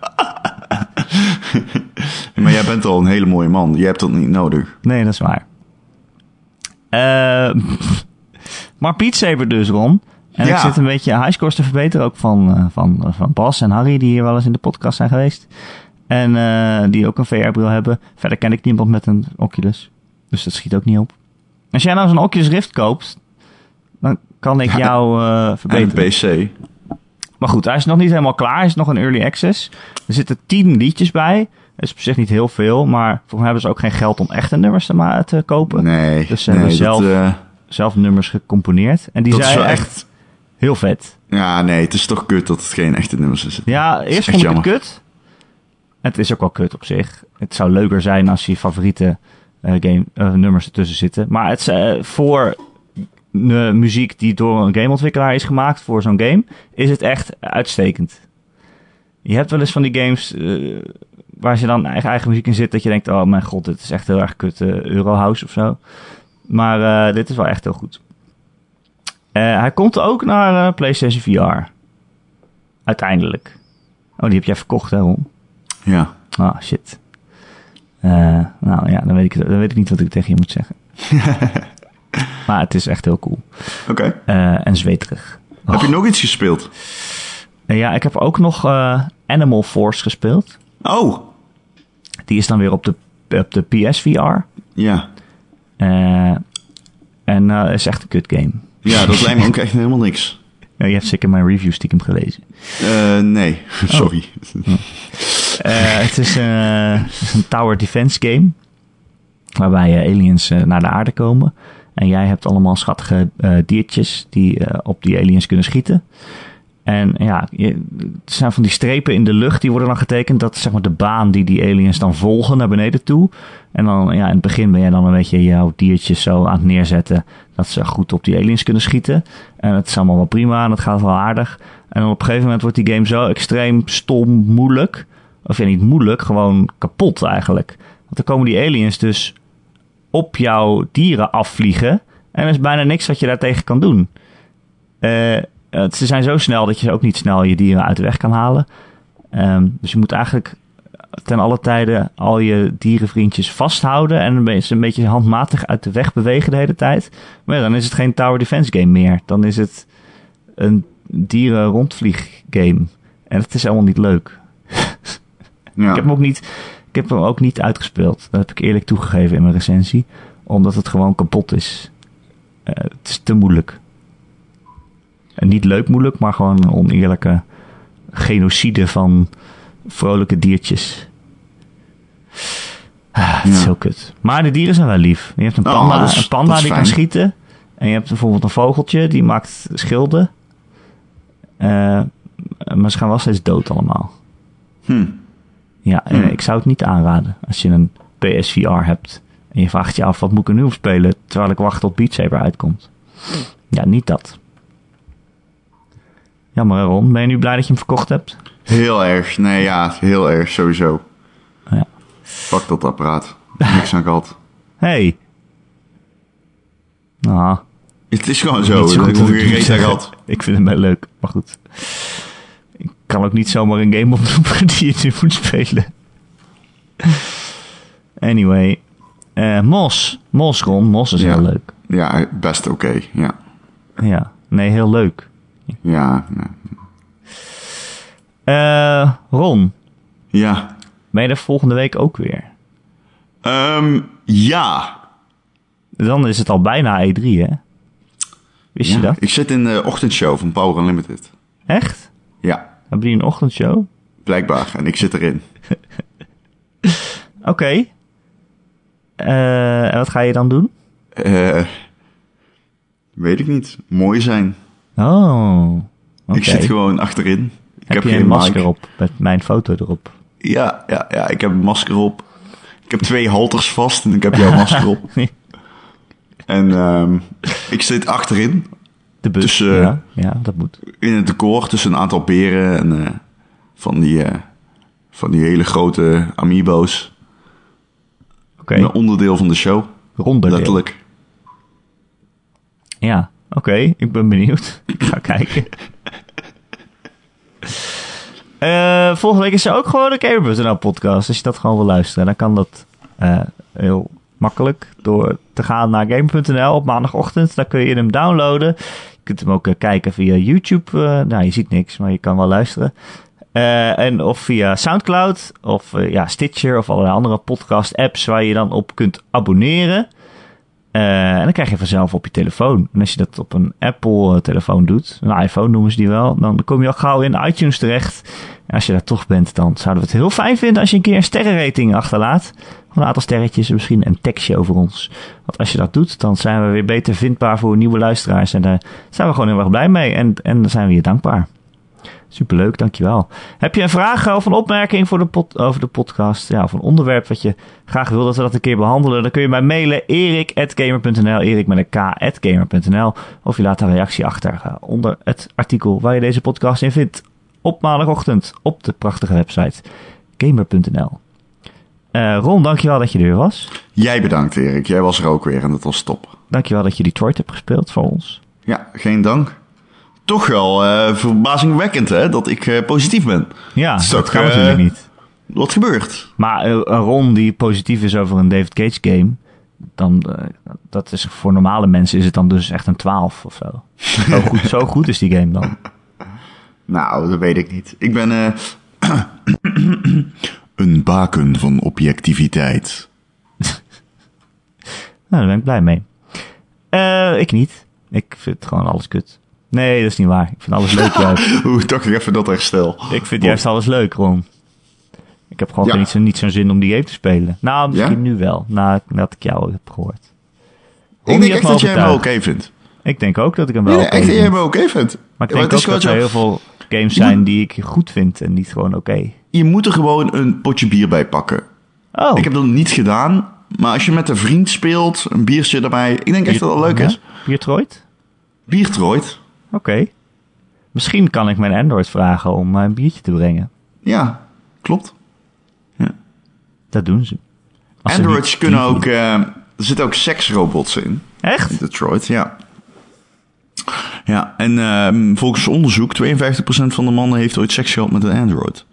Maar jij bent al een hele mooie man. Jij hebt dat niet nodig. Nee, dat is waar. Eh, [LAUGHS] maar Beat Saber dus, Ron. En Ja. ik zit een beetje highscores te verbeteren. Ook van, eh, van, van Bas en Harry, die hier wel eens in de podcast zijn geweest. En eh, die ook een VR-bril hebben. Verder ken ik niemand met een Oculus. Dus dat schiet ook niet op. Als jij nou zo'n Oculus Rift koopt, dan kan ik [LAUGHS] jou eh, En een verbeteren. PC. Maar goed, hij is nog niet helemaal klaar. Hij is nog een early access. Er zitten tien liedjes bij. Dat is op zich niet heel veel, maar volgens mij hebben ze ook geen geld om echte nummers te, te kopen. Nee. Dus ze nee, hebben zelf- Dat, eh, Zelf nummers gecomponeerd. En die dat zijn echt... heel vet. Ja, nee, het is toch kut dat het geen echte nummers is. Ja, eerst echt vond ik het jammer. kut. Het is ook wel kut op zich. Het zou leuker zijn als je favoriete eh, game, eh, nummers ertussen zitten. Maar het is eh, voor de muziek die door een gameontwikkelaar is gemaakt voor zo'n game, is het echt uitstekend. Je hebt wel eens van die games waar ze dan eigen, eigen muziek in zit, dat je denkt, oh mijn god, dit is echt heel erg kut Eurohouse of zo. Maar dit is wel echt heel goed. Eh, hij komt ook naar eh, PlayStation VR. Uiteindelijk. Oh, die heb jij verkocht, hè, Ron? Ja. Ah, shit. Eh, nou ja, dan weet, ik, dan weet ik niet wat ik tegen je moet zeggen. [LAUGHS] maar het is echt heel cool. Oké. En zweterig. Heb je nog iets gespeeld? Ja, ik heb ook nog Animal Force gespeeld. Oh. Die is dan weer op de, op de PSVR. Ja. En eh is echt een kut game. Ja, dat [LAUGHS] lijkt me ook echt helemaal niks. Ja, je hebt zeker mijn review stiekem gelezen. Eh, nee. [LAUGHS] Sorry. Eh, het is eh, het is een tower defense game. Waarbij aliens naar de aarde komen. En jij hebt allemaal schattige eh, diertjes die eh, op die aliens kunnen schieten. En ja, je, het zijn van die strepen in de lucht die worden dan getekend. Dat is zeg maar de baan die die aliens dan volgen naar beneden toe. En dan ja, in het begin ben jij dan een beetje jouw diertjes zo aan het neerzetten. Dat ze goed op die aliens kunnen schieten. En het is allemaal wel prima en het gaat wel aardig. En dan op een gegeven moment wordt die game zo extreem stom moeilijk. Of ja, niet moeilijk, gewoon kapot eigenlijk. Want dan komen die aliens dus op jouw dieren afvliegen. En er is bijna niks wat je daartegen kan doen. Eh, het- ze zijn zo snel dat je ook niet snel je dieren uit de weg kan halen. Ehm, dus je moet eigenlijk ten alle tijde al je dierenvriendjes vasthouden en ze een beetje handmatig uit de weg bewegen de hele tijd. Maar ja, dan is het geen tower defense game meer. Dan is het een dieren rondvlieg game. En het is helemaal niet leuk. [LAUGHS] Ja. Ik heb hem ook niet, ik heb hem ook niet uitgespeeld. Dat heb ik eerlijk toegegeven in mijn recensie. Omdat het gewoon kapot is. Eh, het is te moeilijk. En niet leuk moeilijk, maar gewoon een oneerlijke genocide van vrolijke diertjes. Ah, het is zo kut. Maar de dieren zijn wel lief. Je hebt een Oh, panda, is- een panda die kan schieten. En je hebt bijvoorbeeld een vogeltje die maakt schilden. Eh, maar ze gaan wel steeds dood allemaal. Hm. Ja, Hmm. ik zou het niet aanraden als je een PSVR hebt. En je vraagt je af, wat moet ik er nu op spelen? Terwijl ik wacht tot Beat Saber uitkomt. Ja, niet dat. Jammer, Ron. Ben je nu blij dat je hem verkocht hebt? Heel erg. Nee, ja, heel erg, sowieso. Ja. Fuck dat apparaat. Niks aan gehad. [LAUGHS] Hey. Nou, Het is gewoon zo. niet Ik reet aan gehad. [LAUGHS] Ik vind hem wel leuk, maar goed. Ik kan ook niet zomaar een game opnoemen [LAUGHS] die je nu moet spelen. Anyway. eh, Mos. Mos, Ron. Mos is Ja. heel leuk. Ja, best oké. Ja. Ja. Nee, heel leuk. Ja, nee. Eh, Ron. ja. Ben je er volgende week ook weer? Ehm, ja. Dan is het al bijna E3, hè? Wist je dat? Ik zit in de ochtendshow van Power Unlimited. Echt? Ja, Hebben die een ochtendshow? blijkbaar. En ik zit erin. [LAUGHS] Oké. Eh, en wat ga je dan doen? Eh, weet ik niet. Mooi zijn. Oh. Ik zit gewoon achterin. Ik heb, heb, je geen een masker mic. op met mijn foto erop? Ja, ja, ja, ik heb een masker op. Ik heb twee halters vast en ik heb jouw masker op. [LAUGHS] En ehm, ik zit achterin De bus. Tussen- ja, ja, dat moet. in het decor tussen een aantal beren en eh, van, die, eh, van die hele grote amiibo's. Oké. Een onderdeel van de show, Ronderdeel. letterlijk. Ja, oké. Ik ben benieuwd. [LAUGHS] ik ga kijken. Eh, volgende week is er ook gewoon een Gamer.nl podcast. Als je dat gewoon wil luisteren, dan kan dat eh, heel makkelijk door te gaan naar Gamer.nl op maandagochtend. Dan kun je hem downloaden. Je kunt hem ook eh, kijken via YouTube. Nou, je ziet niks, maar je kan wel luisteren. En of via Soundcloud of ja, Stitcher of allerlei andere podcast apps waar je dan op kunt abonneren. Eh, en dan krijg je vanzelf op je telefoon. En als je dat op een Apple-telefoon doet, een iPhone noemen ze die wel, dan kom je al gauw in iTunes terecht. En als je daar toch bent, dan zouden we het heel fijn vinden als je een keer een sterrenrating achterlaat. Een aantal sterretjes, misschien een tekstje over ons. Want als je dat doet, dan zijn we weer beter vindbaar voor nieuwe luisteraars. En daar zijn we gewoon heel erg blij mee. En, en dan zijn we je dankbaar. Superleuk, dankjewel. Heb je een vraag of een opmerking voor de pod, over de podcast? Ja, of een onderwerp wat je graag wil dat we dat een keer behandelen? Dan kun je mij mailen erik.gamer.nl, erik met een k.gamer.nl. Of je laat een reactie achter eh, onder het artikel waar je deze podcast in vindt. Op maandagochtend op de prachtige website gamer.nl. Eh Ron, dankjewel dat je er weer was. Jij bedankt, Erik. Jij was er ook weer en dat was top. Dankjewel dat je Detroit hebt gespeeld voor ons. Ja, geen dank. Toch wel eh, verbazingwekkend, hè, dat ik eh, positief ben. Ja, is dat ook, kan eh, natuurlijk niet. Wat gebeurt? Maar een Ron die positief is over een David Cage game, dan, dat is voor normale mensen is het dan dus echt een 12 of zo. [LAUGHS] Zo goed, zo goed is die game dan. Nou, dat weet ik niet. Ik ben [COUGHS] een baken van objectiviteit. [LAUGHS] Nou, daar ben ik blij mee. Ik niet. Ik vind gewoon alles kut. Nee, dat is niet waar. Ik vind alles leuk [LAUGHS] juist. Oeh, toch nog even dat herstel. Ik vind juist alles leuk, Ron. Ik heb gewoon Ja. niet zo'n niet zo'n zin om die game te spelen. Nou, misschien Ja? nu wel, na- nadat ik jou heb gehoord. Ron, Ik denk echt dat jij hem oké vindt. Ik denk ook dat ik hem wel oké echt dat jij vind. hem wel oké vindt. Maar ik denk ook dat er heel veel games zijn die ik goed vind en niet gewoon oké. Je moet er gewoon een potje bier bij pakken. Oh, Ik heb dat niet gedaan, maar als je met een vriend speelt, een biertje erbij, ik denk echt dat het leuk is. Biertroid? Biertrooit. Oké. Misschien kan ik mijn Android vragen om mij een biertje te brengen. Ja, klopt. Dat doen ze. Als Androids kunnen ook, eh, er zitten ook seksrobots in. In Echt? Detroit, ja. Ja, en ehm, volgens onderzoek, 52% van de mannen heeft ooit seks gehad met een Android.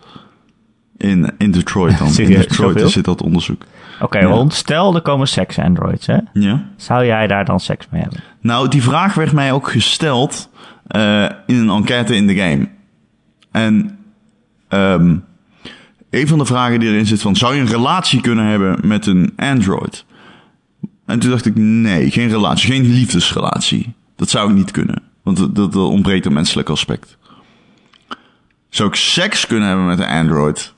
In, in Detroit dan. [LAUGHS] Serieus, in Detroit zoveel? is dit dat onderzoek. Oké, Ja. Ron, stel er komen seks-androids, hè? Ja. Zou jij daar dan seks mee hebben? Nou, die vraag werd mij ook gesteld eh, in een enquête in de game. En ehm een van de vragen die erin zit van... zou je een relatie kunnen hebben met een android? En toen dacht ik, nee, geen relatie. Geen liefdesrelatie. Dat zou ik niet kunnen. Want dat, ontbreekt een menselijk aspect. Zou ik seks kunnen hebben met een android?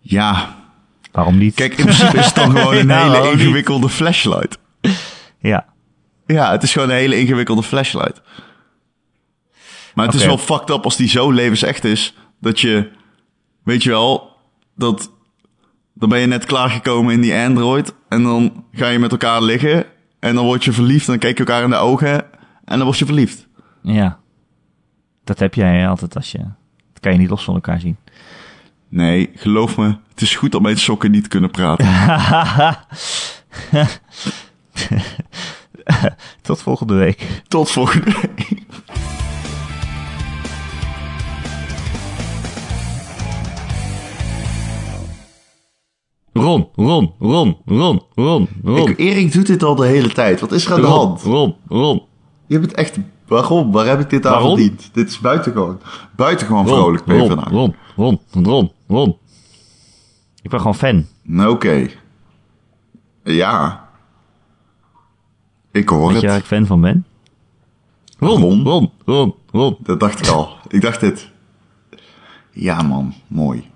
Ja. Waarom niet? Kijk, in principe is het dan gewoon [LAUGHS] een Ja, hele ingewikkelde flashlight. Ja. Ja, het is gewoon een hele ingewikkelde flashlight. Maar het is wel fucked up als die zo levensecht is, dat je, weet je wel, dat, dan ben je net klaargekomen in die Android en dan ga je met elkaar liggen en dan word je verliefd en dan kijk je elkaar in de ogen en dan word je verliefd. Ja. Dat heb jij altijd als je... Dat kan je niet los van elkaar zien. Nee, geloof me, het is goed dat mijn sokken niet kunnen praten. [LAUGHS] [LAUGHS] Tot volgende week. Tot volgende week. Ron, Ron, Ron, Ron, Ron, Ron. Ik, Erik doet dit al de hele tijd. Wat is er aan de Ron, hand? Ron, Ron. Je bent echt... Waarom? Waar heb ik dit aan verdiend? Dit is buitengewoon. Buitengewoon Ron, vrolijk je Ron, vandaag. Ron, Ron, Ron, Ron. Ik ben gewoon fan. Nou, Oké. Ja. Ik hoor Weet het. je waar ik fan van ben? Ron, Ron? Ron, Ron, Ron. Dat dacht ik al. Ik dacht dit. Ja man, mooi.